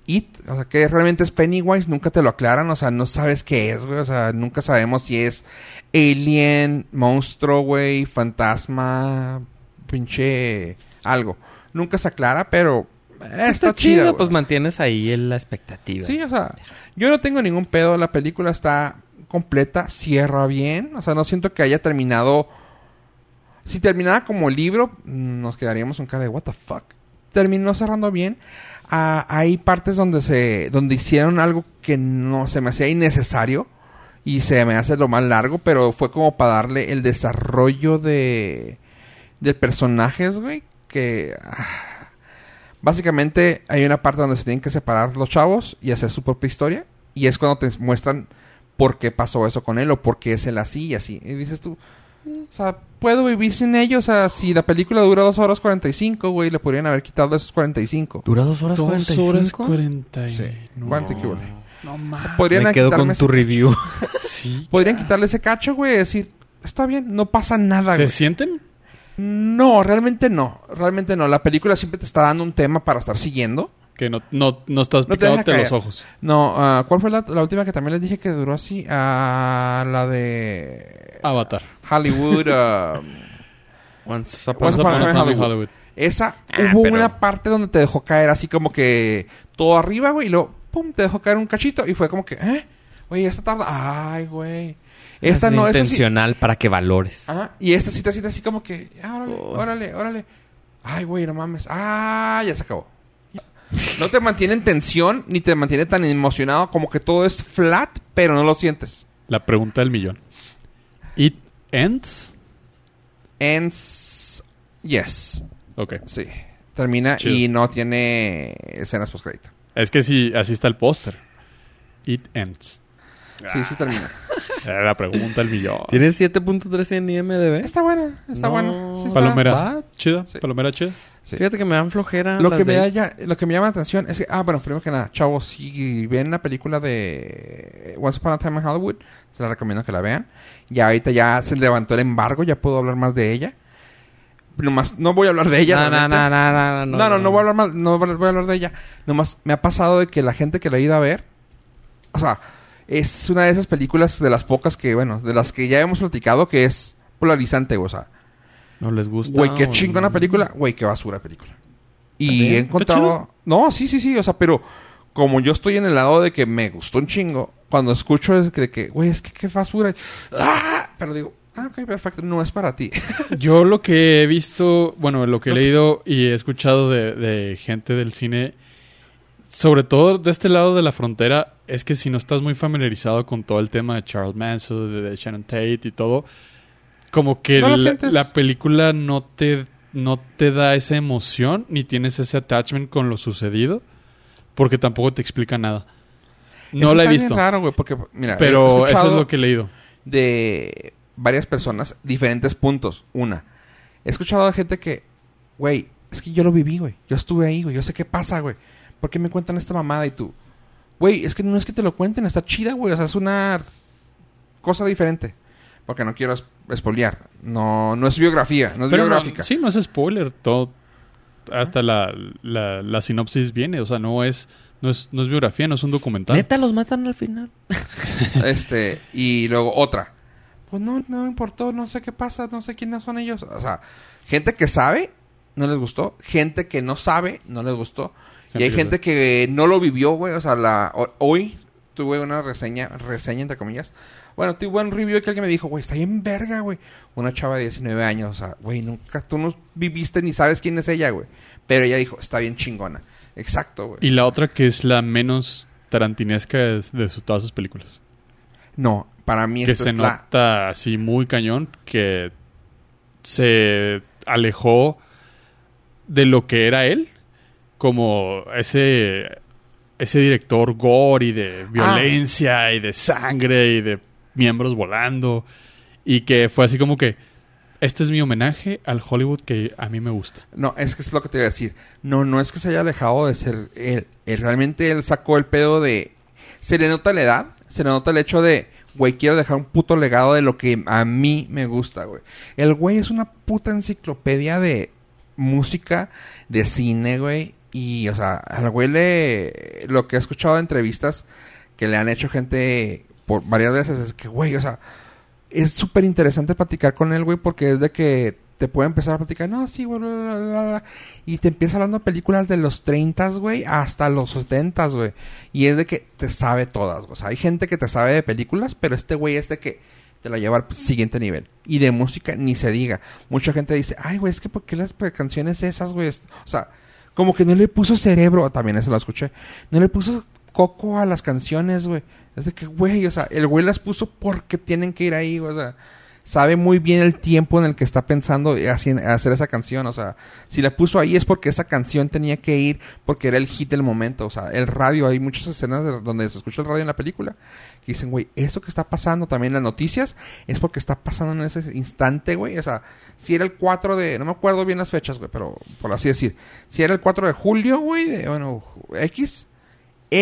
It, o sea, que realmente es Pennywise, nunca te lo aclaran, o sea, no sabes qué es, güey, o sea, nunca sabemos si es alien, monstruo, güey, fantasma, pinche algo. Nunca se aclara, pero eh, está, Está chido, pues mantienes ahí la expectativa. Sí, o sea, yo no tengo ningún pedo, la película está completa, cierra bien, o sea, no siento que haya terminado... Si terminara como libro, nos quedaríamos un cara de what the fuck. Terminó cerrando bien. Ah, hay partes donde se donde hicieron algo que no se me hacía innecesario y se me hace lo más largo, pero fue como para darle el desarrollo de de personajes, güey, que ah, básicamente hay una parte donde se tienen que separar los chavos y hacer su propia historia y es cuando te muestran por qué pasó eso con él o por qué es él así y así. Y dices tú, o sea, puedo vivir sin ellos. O sea, si la película dura 2 horas 45, güey, le podrían haber quitado esos 45. ¿Dura dos horas Dos 45? horas cuarenta y... Sí. No. ¿Cuánto que vale? No mames. Podrían Me quedo con tu review. Sí. Podrían quitarle ese cacho, güey, y decir, está bien, no pasa nada, ¿Se güey. sienten? No, realmente no. Realmente no. La película siempre te está dando un tema para estar siguiendo. Que no, no, no estás No picándote los ojos. No, ah, ¿cuál fue la, la última que también les dije que duró así? Ah, la de Avatar. Hollywood. ah, Once Once Once Upon Upon a a Time in Hollywood. esa, Ah, hubo pero- una parte donde te dejó caer así como que todo arriba, güey, y luego, pum, te dejó caer un cachito y fue como que, ¿eh? Oye, esta tarda, ay, güey. Esta es no, esta sí. intencional para que valores. Ajá, y esta sí te siente así como que, ah, órale, Oh. órale, órale. Ay, güey, no mames. Ah, ya se acabó. No te mantiene en tensión ni te mantiene tan emocionado como que todo es flat, pero no lo sientes. La pregunta del millón. ¿It ends? Ends. Yes. Ok. Sí. Termina Chido. y no tiene escenas post crédito. Es que sí, así está el póster. It ends. Sí, sí termina. Era la pregunta del millón. ¿Tienes 7.13 en IMDB? Está buena, está No. buena. Sí está- Palomera. ¿Va? ¿Chida? Sí. ¿Palomera chida? Sí. Fíjate que me dan flojera. Lo las que, me de- da ya- lo que me llama la atención es que, ah, bueno, primero que nada, chavos, si ven la película de Once Upon a Time in Hollywood, se la recomiendo que la vean. Ya ahorita ya se levantó el embargo, ya puedo hablar más de ella. Nomás, no voy a hablar de ella. No, no, realmente. no, no, no, No, no, no voy a hablar mal, no voy a hablar de ella. Nomás me ha pasado de que la gente que la ha ido a ver, o sea, es una de esas películas de las pocas que, bueno, de las que ya hemos platicado que es polarizante, o sea, No les gusta. güey, qué chingona película, güey, qué basura película. Y he encontrado, no, sí, sí, sí, o sea, pero como yo estoy en el lado de que me gustó un chingo, cuando escucho es que, de que, güey, es que qué basura, ¡Ah! pero digo, ah, ok, perfecto, no es para ti. Yo lo que he visto, bueno, lo que he leído y he escuchado de, de gente del cine, sobre todo de este lado de la frontera, es que si no estás muy familiarizado con todo el tema de Charles Manson, de, Shannon Tate y todo, como que No la, película no te, no te da esa emoción ni tienes ese attachment con lo sucedido, porque tampoco te explica nada. No Eso la he visto, raro, güey, porque, mira, he pero eso es lo que he leído. de varias personas diferentes puntos. Una, he escuchado de gente que, güey, es que yo lo viví, güey. Yo estuve ahí, güey. Yo sé qué pasa, güey. ¿Por qué me cuentan esta mamada y tú? Güey, es que no es que te lo cuenten, está chida, güey. O sea, es una cosa diferente. Porque no quiero es- espolear. No, no es biografía, no es Pero no- biográfica. sí, no es spoiler. Todo, hasta la, la, la sinopsis viene. O sea, no es, no es, no es biografía, no es un documental. Neta, los matan al final. Este, y luego otra. Pues no, no me importó, no sé qué pasa, no sé quiénes son ellos. O sea, gente que sabe, no les gustó. Gente que no sabe, no les gustó. Y hay gente que no lo vivió, güey. O sea, la, ho- hoy tuve una reseña, reseña entre comillas. Bueno, tuve un review que alguien me dijo, güey, está bien verga, güey. Una chava de 19 años, o sea, güey, nunca, tú no viviste ni sabes quién es ella, güey. Pero ella dijo, está bien chingona. Exacto, güey. Y la otra que es la menos tarantinesca de, de su- todas sus películas. No, para mí que esta se es la... nota así muy cañón que se alejó de lo que era él como ese ese director gore y de violencia y de sangre y de miembros volando. Y que fue así como que, este es mi homenaje al Hollywood que a mí me gusta. No, es que es lo que te iba a decir. No, no es que se haya alejado de ser él. Él- realmente él sacó el pedo de... Se le nota la edad, se le nota el hecho de... Güey, quiero dejar un puto legado de lo que a mí me gusta, güey. El güey es una puta enciclopedia de música, de cine, güey. Y, o sea, al güey le... Lo que he escuchado de entrevistas que le han hecho gente por varias veces es que, güey, o sea... Es súper interesante platicar con él, güey, porque es de que te puede empezar a platicar, no, sí, güey, bla, bla, bla, bla", y te empieza hablando de películas de los 30, güey, hasta los 70, güey. Y es de que te sabe todas, güey. O sea, hay gente que te sabe de películas, pero este güey es de que te la lleva al siguiente nivel. Y de música ni se diga. Mucha gente dice, ay, güey, es que ¿por qué las canciones esas, güey? O sea, como que no le puso cerebro, también eso lo escuché, no le puso coco a las canciones, güey. Es de que, güey, o sea, el güey las puso porque tienen que ir ahí, o sea, sabe muy bien el tiempo en el que está pensando haci- hacer esa canción, o sea, si la puso ahí es porque esa canción tenía que ir porque era el hit del momento, o sea, el radio, hay muchas escenas de- donde se escucha el radio en la película que dicen, güey, eso que está pasando también en las noticias es porque está pasando en ese instante, güey, o sea, si era el 4 de, no me acuerdo bien las fechas, güey, pero por así decir, si era el 4 de julio, güey, bueno, X,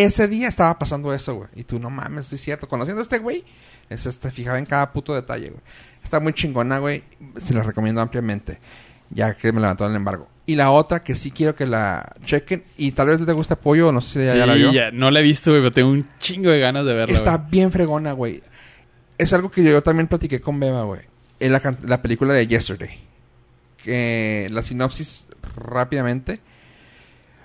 ese día estaba pasando eso, güey. Y tú, no mames, es cierto. Conociendo a este güey, es este, fijaba en cada puto detalle, güey. Está muy chingona, güey. Se la recomiendo ampliamente. Ya que me levantó el embargo. Y la otra que sí quiero que la chequen. Y tal vez te guste apoyo, no sé si ya, ya la vio. ya, no la he visto, güey, pero tengo un chingo de ganas de verla. Está bien fregona, güey. Es algo que yo también platiqué con Beba, güey. En la, la película de Yesterday. Que la sinopsis rápidamente.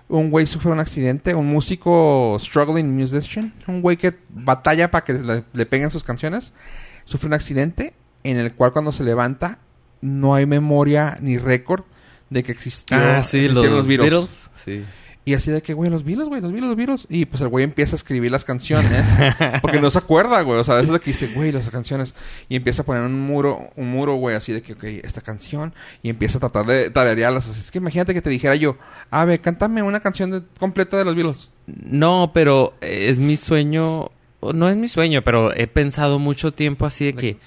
Un güey sufre un accidente, un músico struggling musician, un güey que batalla para que le, le peguen sus canciones, sufre un accidente en el cual cuando se levanta no hay memoria ni récord de que existió Ah, sí, los, existieron Beatles. Sí. Y así de que, güey, los Beatles, güey, los Beatles, los Beatles. Y pues el güey empieza a escribir las canciones. porque no se acuerda, güey. O sea, eso es de que dice, güey, las canciones. Y empieza a poner un muro, un muro, güey, así de que, ok, esta canción. Y empieza a tratar de tararearlas. O sea, es que imagínate que te dijera yo, a ver, cántame una canción de- completa de los Beatles. No, pero es mi sueño. No es mi sueño, pero he pensado mucho tiempo así de que.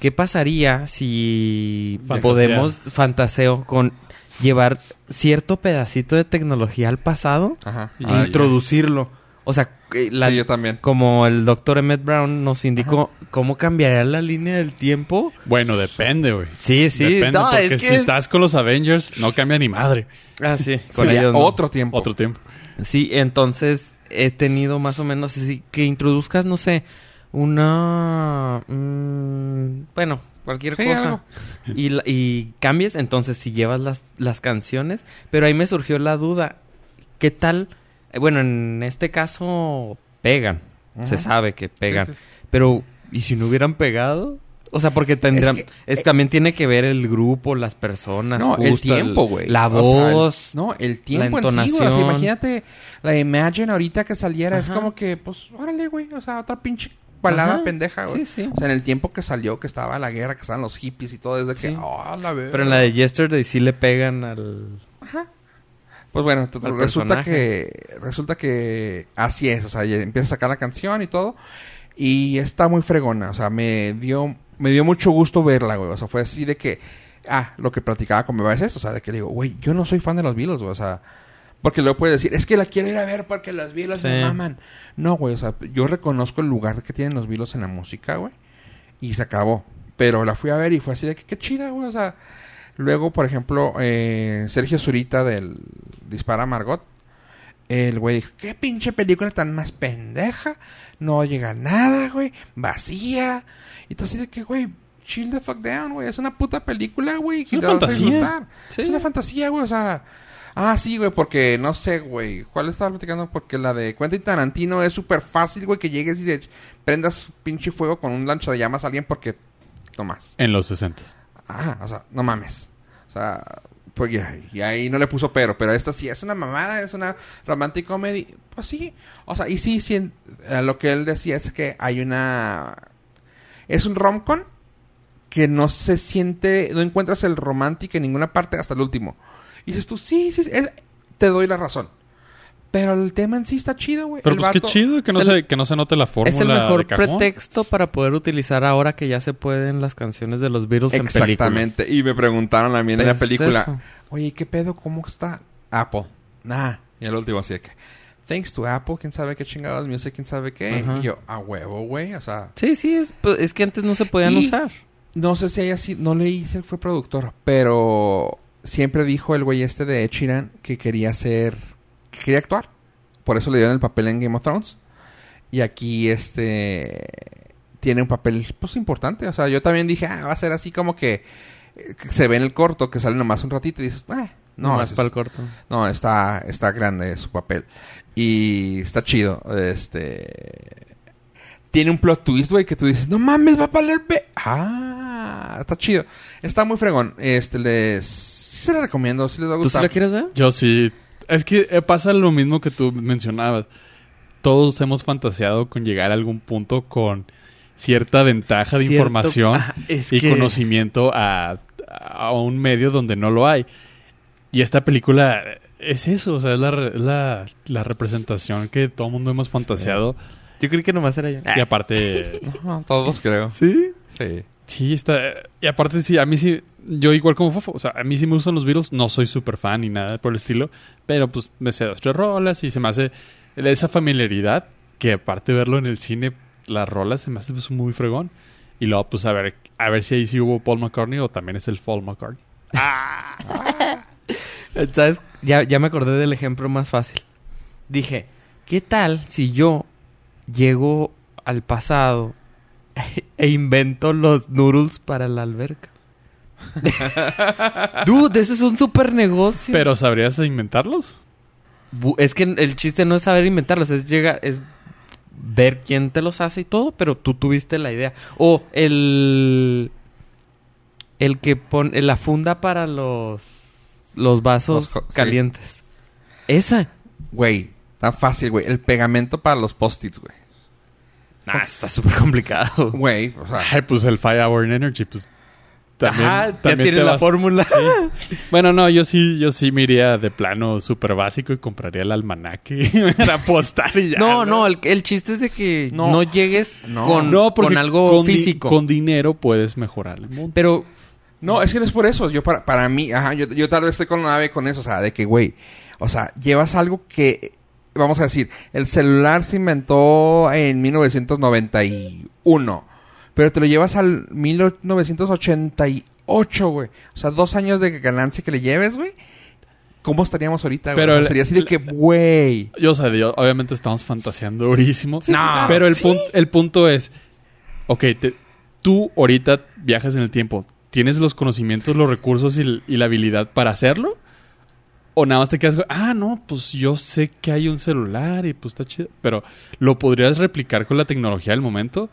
¿Qué pasaría si podemos, fantaseo, con llevar cierto pedacito de tecnología al pasado Ajá. Y- e Ah, ya. introducirlo? O sea, la- sí, yo también. como el doctor Emmett Brown nos indicó cómo cambiaría la línea del tiempo. Bueno, depende, güey. Sí, sí. Depende, no, porque es si estcon con los Avengers, no cambia ni madre. Ah, sí. Con Sería ellos no. otro tiempo. Otro tiempo. Sí, entonces he tenido más o menos así que introduzcas, no sé, una... mm, bueno, cualquier Sí, cosa. algo. Y, y cambies, entonces si llevas las, las canciones. Pero ahí me surgió la duda. ¿Qué tal? Bueno, en este caso pegan. Se sabe que pegan. Sí, sí, sí. Pero, ¿y si no hubieran pegado? O sea, porque tendrán... Es eh, también tiene que ver el grupo, las personas. No, el tiempo, güey. La O sea, el- voz. no, el tiempo la en sí, güey. O sea, entonación. imagínate la Imagine ahorita que saliera. Es como que, pues, órale, güey. O sea, otra pinche balada Ajá. pendeja, güey. Sí, sí. O sea, en el tiempo que salió, que estaba la guerra, que estaban los hippies y todo, desde que, Sí. oh, la verga. Pero en la de Yesterday sí le pegan al... Pues bueno, al resulta personaje. que, resulta que así es. O sea, empieza a sacar la canción y todo. Y está muy fregona. O sea, me dio, me dio mucho gusto verla, güey. O sea, fue así de que, ah, lo que platicaba con mi es esto. O sea, de que le digo, güey, yo no soy fan de los Beatles, güey. O sea, porque luego puedes decir, es que la quiero ir a ver porque los Beatles Sí. me maman. No, güey, o sea, yo reconozco el lugar que tienen los Beatles en la música, güey. Y se acabó. Pero la fui a ver y fue así de que qué chida, güey. O sea, luego, por ejemplo, eh, Sergio Zurita del Dispara Margot. El güey dijo, qué pinche película tan más pendeja. No llega nada, güey. Vacía. Y tú así de que, güey, chill the fuck down, güey. Es una puta película, güey. que una fantasía. Sí. Es una fantasía, güey. O sea, ah, sí, güey, porque no sé, güey. ¿Cuál estaba platicando? Porque la de Quentin Tarantino es súper fácil, güey, que llegues y se prendas pinche fuego con un lancha de llamas a alguien porque no más. En los 60. Ah, o sea, no mames. O sea, pues ya, y ahí no le puso pero, pero esta sí es una mamada, es una romantic comedy. Pues sí. O sea, y sí, sí, eh, lo que él decía es que hay una... Es un rom-com que no se siente, no encuentras el romántico en ninguna parte hasta el último. Y dices tú, sí, sí, sí, es- te doy la razón. Pero el tema en sí está chido, güey. Pero El pues qué vato- chido que no, es el- se, que no se note la fórmula Es el mejor de cajón. pretexto para poder utilizar ahora que ya se pueden las canciones de los Beatles en películas. Exactamente. Y me preguntaron a mí en la Pues película, eso. oye, ¿qué pedo? ¿Cómo está Apple? Nah. Y el último así de que, thanks to Apple, quién sabe qué chingados, music, quién sabe qué. Ajá. Y yo, a huevo, güey. O sea, Sí, sí, es, pues, es que antes no se podían Y- usar. no sé si haya sido, no si él fue productor, pero siempre dijo el güey este de Ed Sheeran que quería ser, que quería actuar. Por eso le dieron el papel en Game of Thrones. Y aquí este tiene un papel pues importante. O sea, yo también dije, ah, va a ser así como que, eh, que se ve en el corto, que sale nomás un ratito y dices, ah, no, No, es para el corto. no, está, está grande su papel. Y está chido. Este. Tiene un plot twist, güey, que tú dices, no mames, va a valer. Ah, está chido. Está muy fregón. Este, les. Sí se lo recomiendo, sí les va a ¿Tú sí gustar. la quieres ver? Yo sí. Es que eh, pasa lo mismo que tú mencionabas. Todos hemos fantaseado con llegar a algún punto con cierta ventaja de Cierto- información es y que- conocimiento a, a un medio donde no lo hay. Y esta película es eso, o sea, es la, la, la representación que todo el mundo hemos fantaseado. Yo creí que nomás era yo. Y aparte, No, todos creo. ¿Sí? Sí. Sí, está. Y aparte, sí, a mí sí, yo igual como Fofo, o sea, a mí sí me gustan los Beatles, no soy súper fan ni nada por el estilo, pero pues me sé dos, tres rolas y se me hace esa familiaridad que aparte de verlo en el cine, las rolas se me hace pues, muy fregón. Y luego, pues a ver, a ver si ahí sí hubo Paul McCartney o también es el Paul McCartney. ¿Sabes? Ya, ya me acordé del ejemplo más fácil. Dije, ¿qué tal si yo llego al pasado e invento los noodles para la alberca? Dude, ese es un super negocio. Pero ¿sabrías inventarlos? Bu- es que el chiste no es saber inventarlos, es llegar, es ver quién te los hace y todo, pero tú tuviste la idea. O el el que pone la funda para los los vasos Los co- sí. calientes. Esa. Güey, está fácil, güey. El pegamento para los post-its, güey. Ah, está súper complicado. Güey, o sea. Ay, pues el Five Hour in Energy, pues también, Ajá, también la vas- fórmula. Bueno, no, yo sí, yo sí me iría de plano súper básico y compraría el almanaque para apostar y ya. no, no, el, el chiste es de que no, No. llegues No. con, No, porque con algo con di- físico. con dinero puedes mejorar el mundo. Pero No, es que no es por eso. Yo para, para mí, ajá, yo, yo tal vez estoy con Ave con eso, o sea, de que, güey, o sea, llevas algo que, vamos a decir, el celular se inventó en 1991, pero te lo llevas al 1988, güey. O sea, dos años de ganancia que le lleves, güey. ¿Cómo estaríamos ahorita, güey? Pero O sea, sería así de que, güey. Yo, o sea, yo- obviamente estamos fantaseando durísimo. No, pero el, sí. punto, el punto es, ok, te- tú ahorita viajas en el tiempo. ¿Tienes los conocimientos, los recursos y la habilidad para hacerlo? ¿O nada más te quedas con, ah, no, pues yo sé que hay un celular y pues está chido. Pero ¿lo podrías replicar con la tecnología del momento?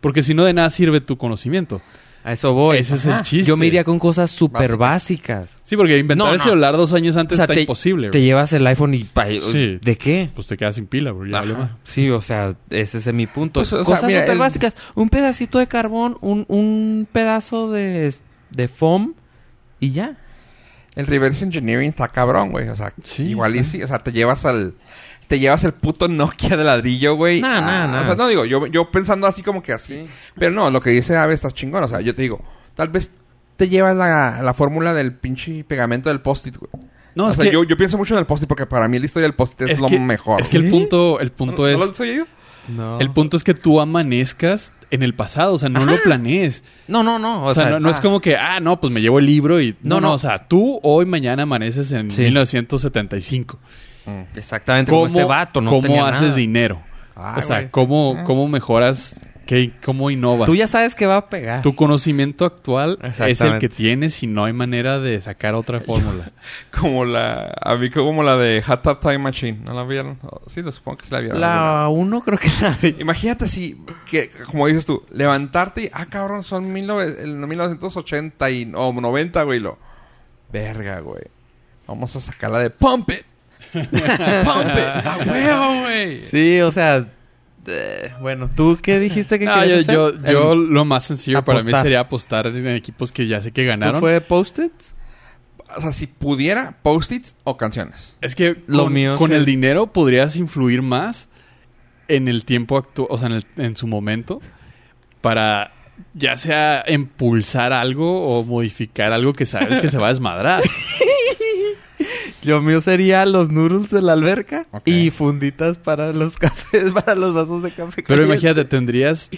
Porque si no, de nada sirve tu conocimiento. a eso voy. Ese es el chiste. Yo me iría con cosas súper Básicas. básicas. Sí, porque inventar No, el no. celular dos años antes O sea, está te- imposible. Te llevas el iPhone y... pa- Sí. ¿De qué? Pues te quedas sin pila, güey. ya vale. Sí, o sea, ese es mi punto. Pues, Cosas súper el- básicas. Un pedacito de carbón, un, un pedazo de, de foam y ya. El reverse engineering está cabrón, güey. O sea, Sí, igual y sí. O sea, te llevas al... Te llevas el puto Nokia de ladrillo, güey. Nah, nah, Ah, nah. O sea, no digo, yo, yo pensando así como que así. Pero no, lo que dice Ave está chingón. O sea, yo te digo, tal vez te llevas la, la fórmula del pinche pegamento del post-it, güey. No, o es sea, que, yo, yo pienso mucho en el post-it porque para mí la historia del post-it es, es lo que- mejor. es que el punto, el punto ¿No- es... ¿No lo soy yo? No. El punto es que tú amanezcas en el pasado, o sea, no lo planees. No, no, no. O, sea, no, no es ah. como que, ah, no, pues me llevo el libro y... No, No, o sea, tú hoy, mañana amaneces en Sí. 1975. Exactamente como este vato, no cómo tenía haces nada. dinero? Ay, o sea, güey. cómo, Ah. cómo mejoras, qué, cómo innovas. Tú ya sabes que va a pegar. Tu conocimiento actual es el que tienes y no hay manera de sacar otra fórmula. Como la... A mí como la de Hot Tub Time Machine. ¿No la vieron? Oh, Sí, lo supongo que sí la vieron. La uno creo que la vi. Imagínate si, que, como dices tú, levantarte y, ah, cabrón, son 19 el 1980 y, o 90, güey, lo. Verga, güey. Vamos a sacarla de Pump It. Pump It. A huevo, güey. Sí, o sea... eh, bueno, ¿tú qué dijiste que No, querías yo, hacer? yo, yo El- lo más sencillo para mí sería apostar en equipos que ya sé que ¿Tú ganaron. fue Post-it? O sea, si pudiera, post-its o canciones. Es que Lo con, mío con es- el dinero podrías influir más en el tiempo actual, o sea, en, el- en su momento, para ya sea impulsar algo o modificar algo que sabes que se va a desmadrar. Lo mío sería los noodles de la alberca y funditas para los cafés, para los vasos de café. Pero caliente. imagínate, tendrías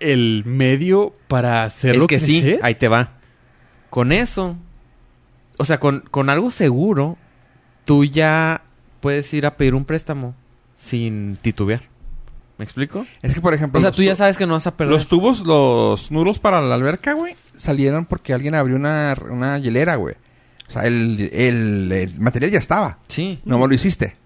el medio para hacerlo es que sí, ahí te va. Con eso, o sea, con, con algo seguro, tú ya puedes ir a pedir un préstamo sin titubear. ¿Me explico? Es que, por ejemplo... O sea, tú ya sabes que no vas a perder. Los tubos, los nudos para la alberca, güey, salieron porque alguien abrió una, una hielera, güey. O sea, el, el, el material ya estaba. Sí. No lo hiciste.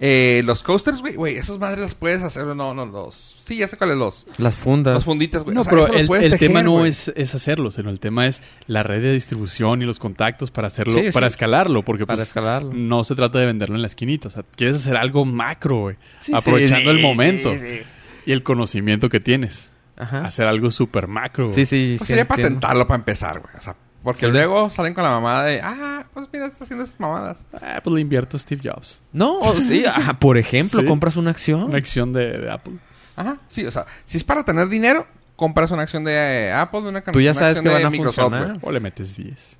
Eh, los coasters, güey, güey, esas madres las puedes hacer, no, no, los... Sí, ya sé cuáles los... Las fundas. Los funditas, güey. No, O sea, pero el, puedes el tejer, tema no güey. es, es hacerlo, sino el tema es la red de distribución y los contactos para hacerlo, Sí, para sí. escalarlo, porque Para pues, escalarlo. no se trata de venderlo en la esquinita, o sea, quieres hacer algo macro, güey, Sí, aprovechando sí, el momento sí, sí. y el conocimiento que tienes, Ajá. hacer algo súper macro. Sí, sí, Pues sí. sería entiendo. patentarlo para empezar, güey. O sea, porque Sí. luego salen con la mamada de... Ah, pues mira, está haciendo esas mamadas. Ah, pues le invierto a Steve Jobs, No, o- sí, ajá, por ejemplo, Sí. compras una acción. una acción de, de Apple. Ajá, sí, o sea, si es para tener dinero, compras una acción de eh, Apple, de una, Tú ya una sabes que van a Microsoft, funcionar. O le metes 10.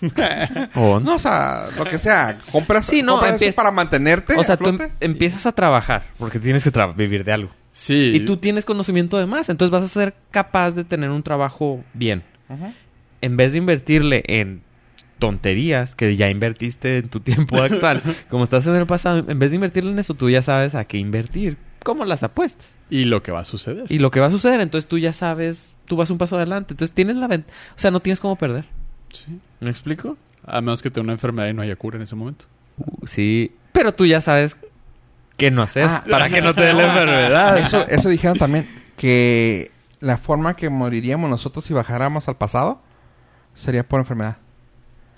O No, o sea, lo que sea, compras, Sí, no, compras eso para mantenerte O sea, tú em- empiezas a trabajar porque tienes que vivir de algo. Sí. Y tú tienes conocimiento de más, entonces vas a ser capaz de tener un trabajo bien. Ujú. En vez de invertirle en tonterías que ya invertiste en tu tiempo actual, como estás en el pasado, en vez de invertirle en eso, tú ya sabes a qué invertir, como las apuestas. Y lo que va a suceder. Y lo que va a suceder, entonces tú ya sabes, tú vas un paso adelante. Entonces tienes la ventaja, o sea, no tienes cómo perder. Sí. ¿Me explico? A menos que tenga una enfermedad y no haya cura en ese momento. Uh, sí, pero tú ya sabes qué no hacer Ah, para que no te dé la enfermedad. Eso, eso dijeron también que la forma que moriríamos nosotros si bajáramos al pasado sería por enfermedad.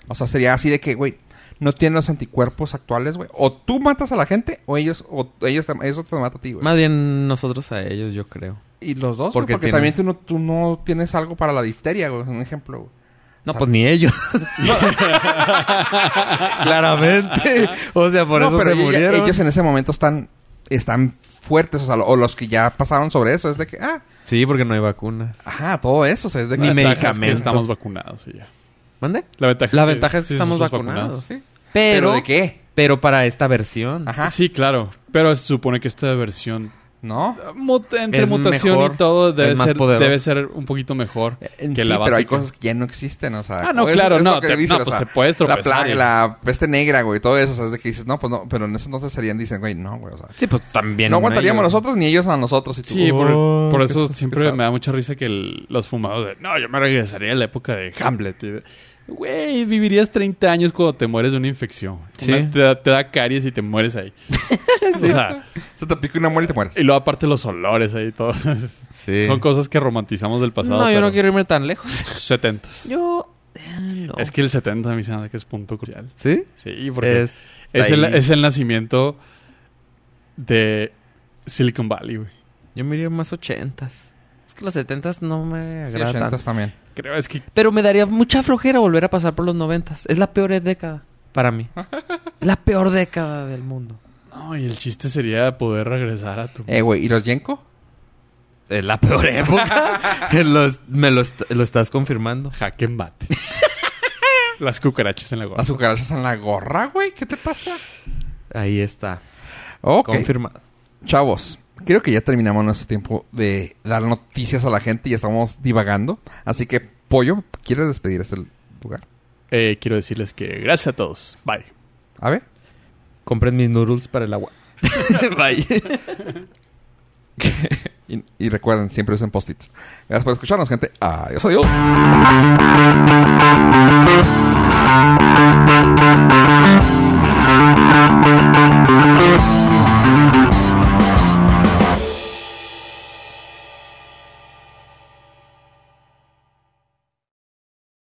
O sea, sería así de que, güey, no tienen los anticuerpos actuales, güey. O tú matas a la gente o ellos o ellos te, eso te mata a ti, güey. Más bien nosotros a ellos, yo creo. Y los dos, Porque también tú no, tú no tienes algo para la difteria, güey. Un ejemplo, güey. No, O sea, pues ni ellos. Claramente. O sea, por no, eso pero se ellos- murieron. ellos en ese momento están, están fuertes, o sea, o los que ya pasaron sobre eso, es de que, ah, Sí, porque no hay vacunas. ajá, todo eso, o sea, es de que... Ni ventaja es que medicamento. estamos vacunados y ya. ¿Mande? La ventaja, La ventaja es que sí, estamos vacunados. ¿Sí? Pero, ¿Pero de qué? pero para esta versión. Ajá. Sí, claro. Pero se supone que esta versión, ¿No? mut- entre Es mutación mejor, y todo, debe ser, debe ser un poquito mejor Eh, que sí, la pero hay básica. cosas que ya no existen, o sea... Ah, no, claro, es no, te- dicen, no, o pues sea, te puedes la, tropezar la peste negra, güey, todo eso, o sea, es de que dices, no, pues no, pero en ese entonces serían, dicen, güey, no, güey, o sea... Sí, pues también. no aguantaríamos ellos. nosotros ni ellos a nosotros. Y tú, Sí, por, oh, por eso pesado. siempre me da mucha risa que el- los fumados de, no, yo me regresaría a la época de Hamlet. Y Güey, vivirías 30 años cuando te mueres de una infección. Sí. Una- te, da, te da caries y te mueres ahí. O sea, Se te pica una muerte y te mueres. y luego aparte los olores ahí, todo. Sí. Son cosas que romantizamos del pasado. No, yo no quiero irme tan lejos. 70 Yo. no. Es que el 70 a mí se me que es punto crucial. ¿Sí? Sí, porque Es, es, el, ahí. es el nacimiento de Silicon Valley, güey. Yo me iría más ochentas. Es que los setentas no me Sí, agradan. 80s también. Creo es que Pero me daría mucha flojera volver a pasar por los noventas. Es la peor década para mí. la peor década del mundo. No, y el chiste sería poder regresar a tu... Eh, güey, ¿y los Yenko? Es la peor época. Los- me lo, est- lo estás confirmando. Jaque mate. Las cucarachas en la gorra. Las cucarachas en la gorra, güey. ¿Qué te pasa? Ahí está. Ok. Confirmado. Chavos, creo que ya terminamos nuestro tiempo de dar noticias a la gente y estamos divagando. Así que, Pollo, ¿quieres despedir este lugar? Eh, quiero decirles que gracias a todos. Bye. A ver. Compren mis noodles para el agua. Bye. y, y, recuerden, siempre usen post-its. Gracias por escucharnos, gente. Adiós, adiós.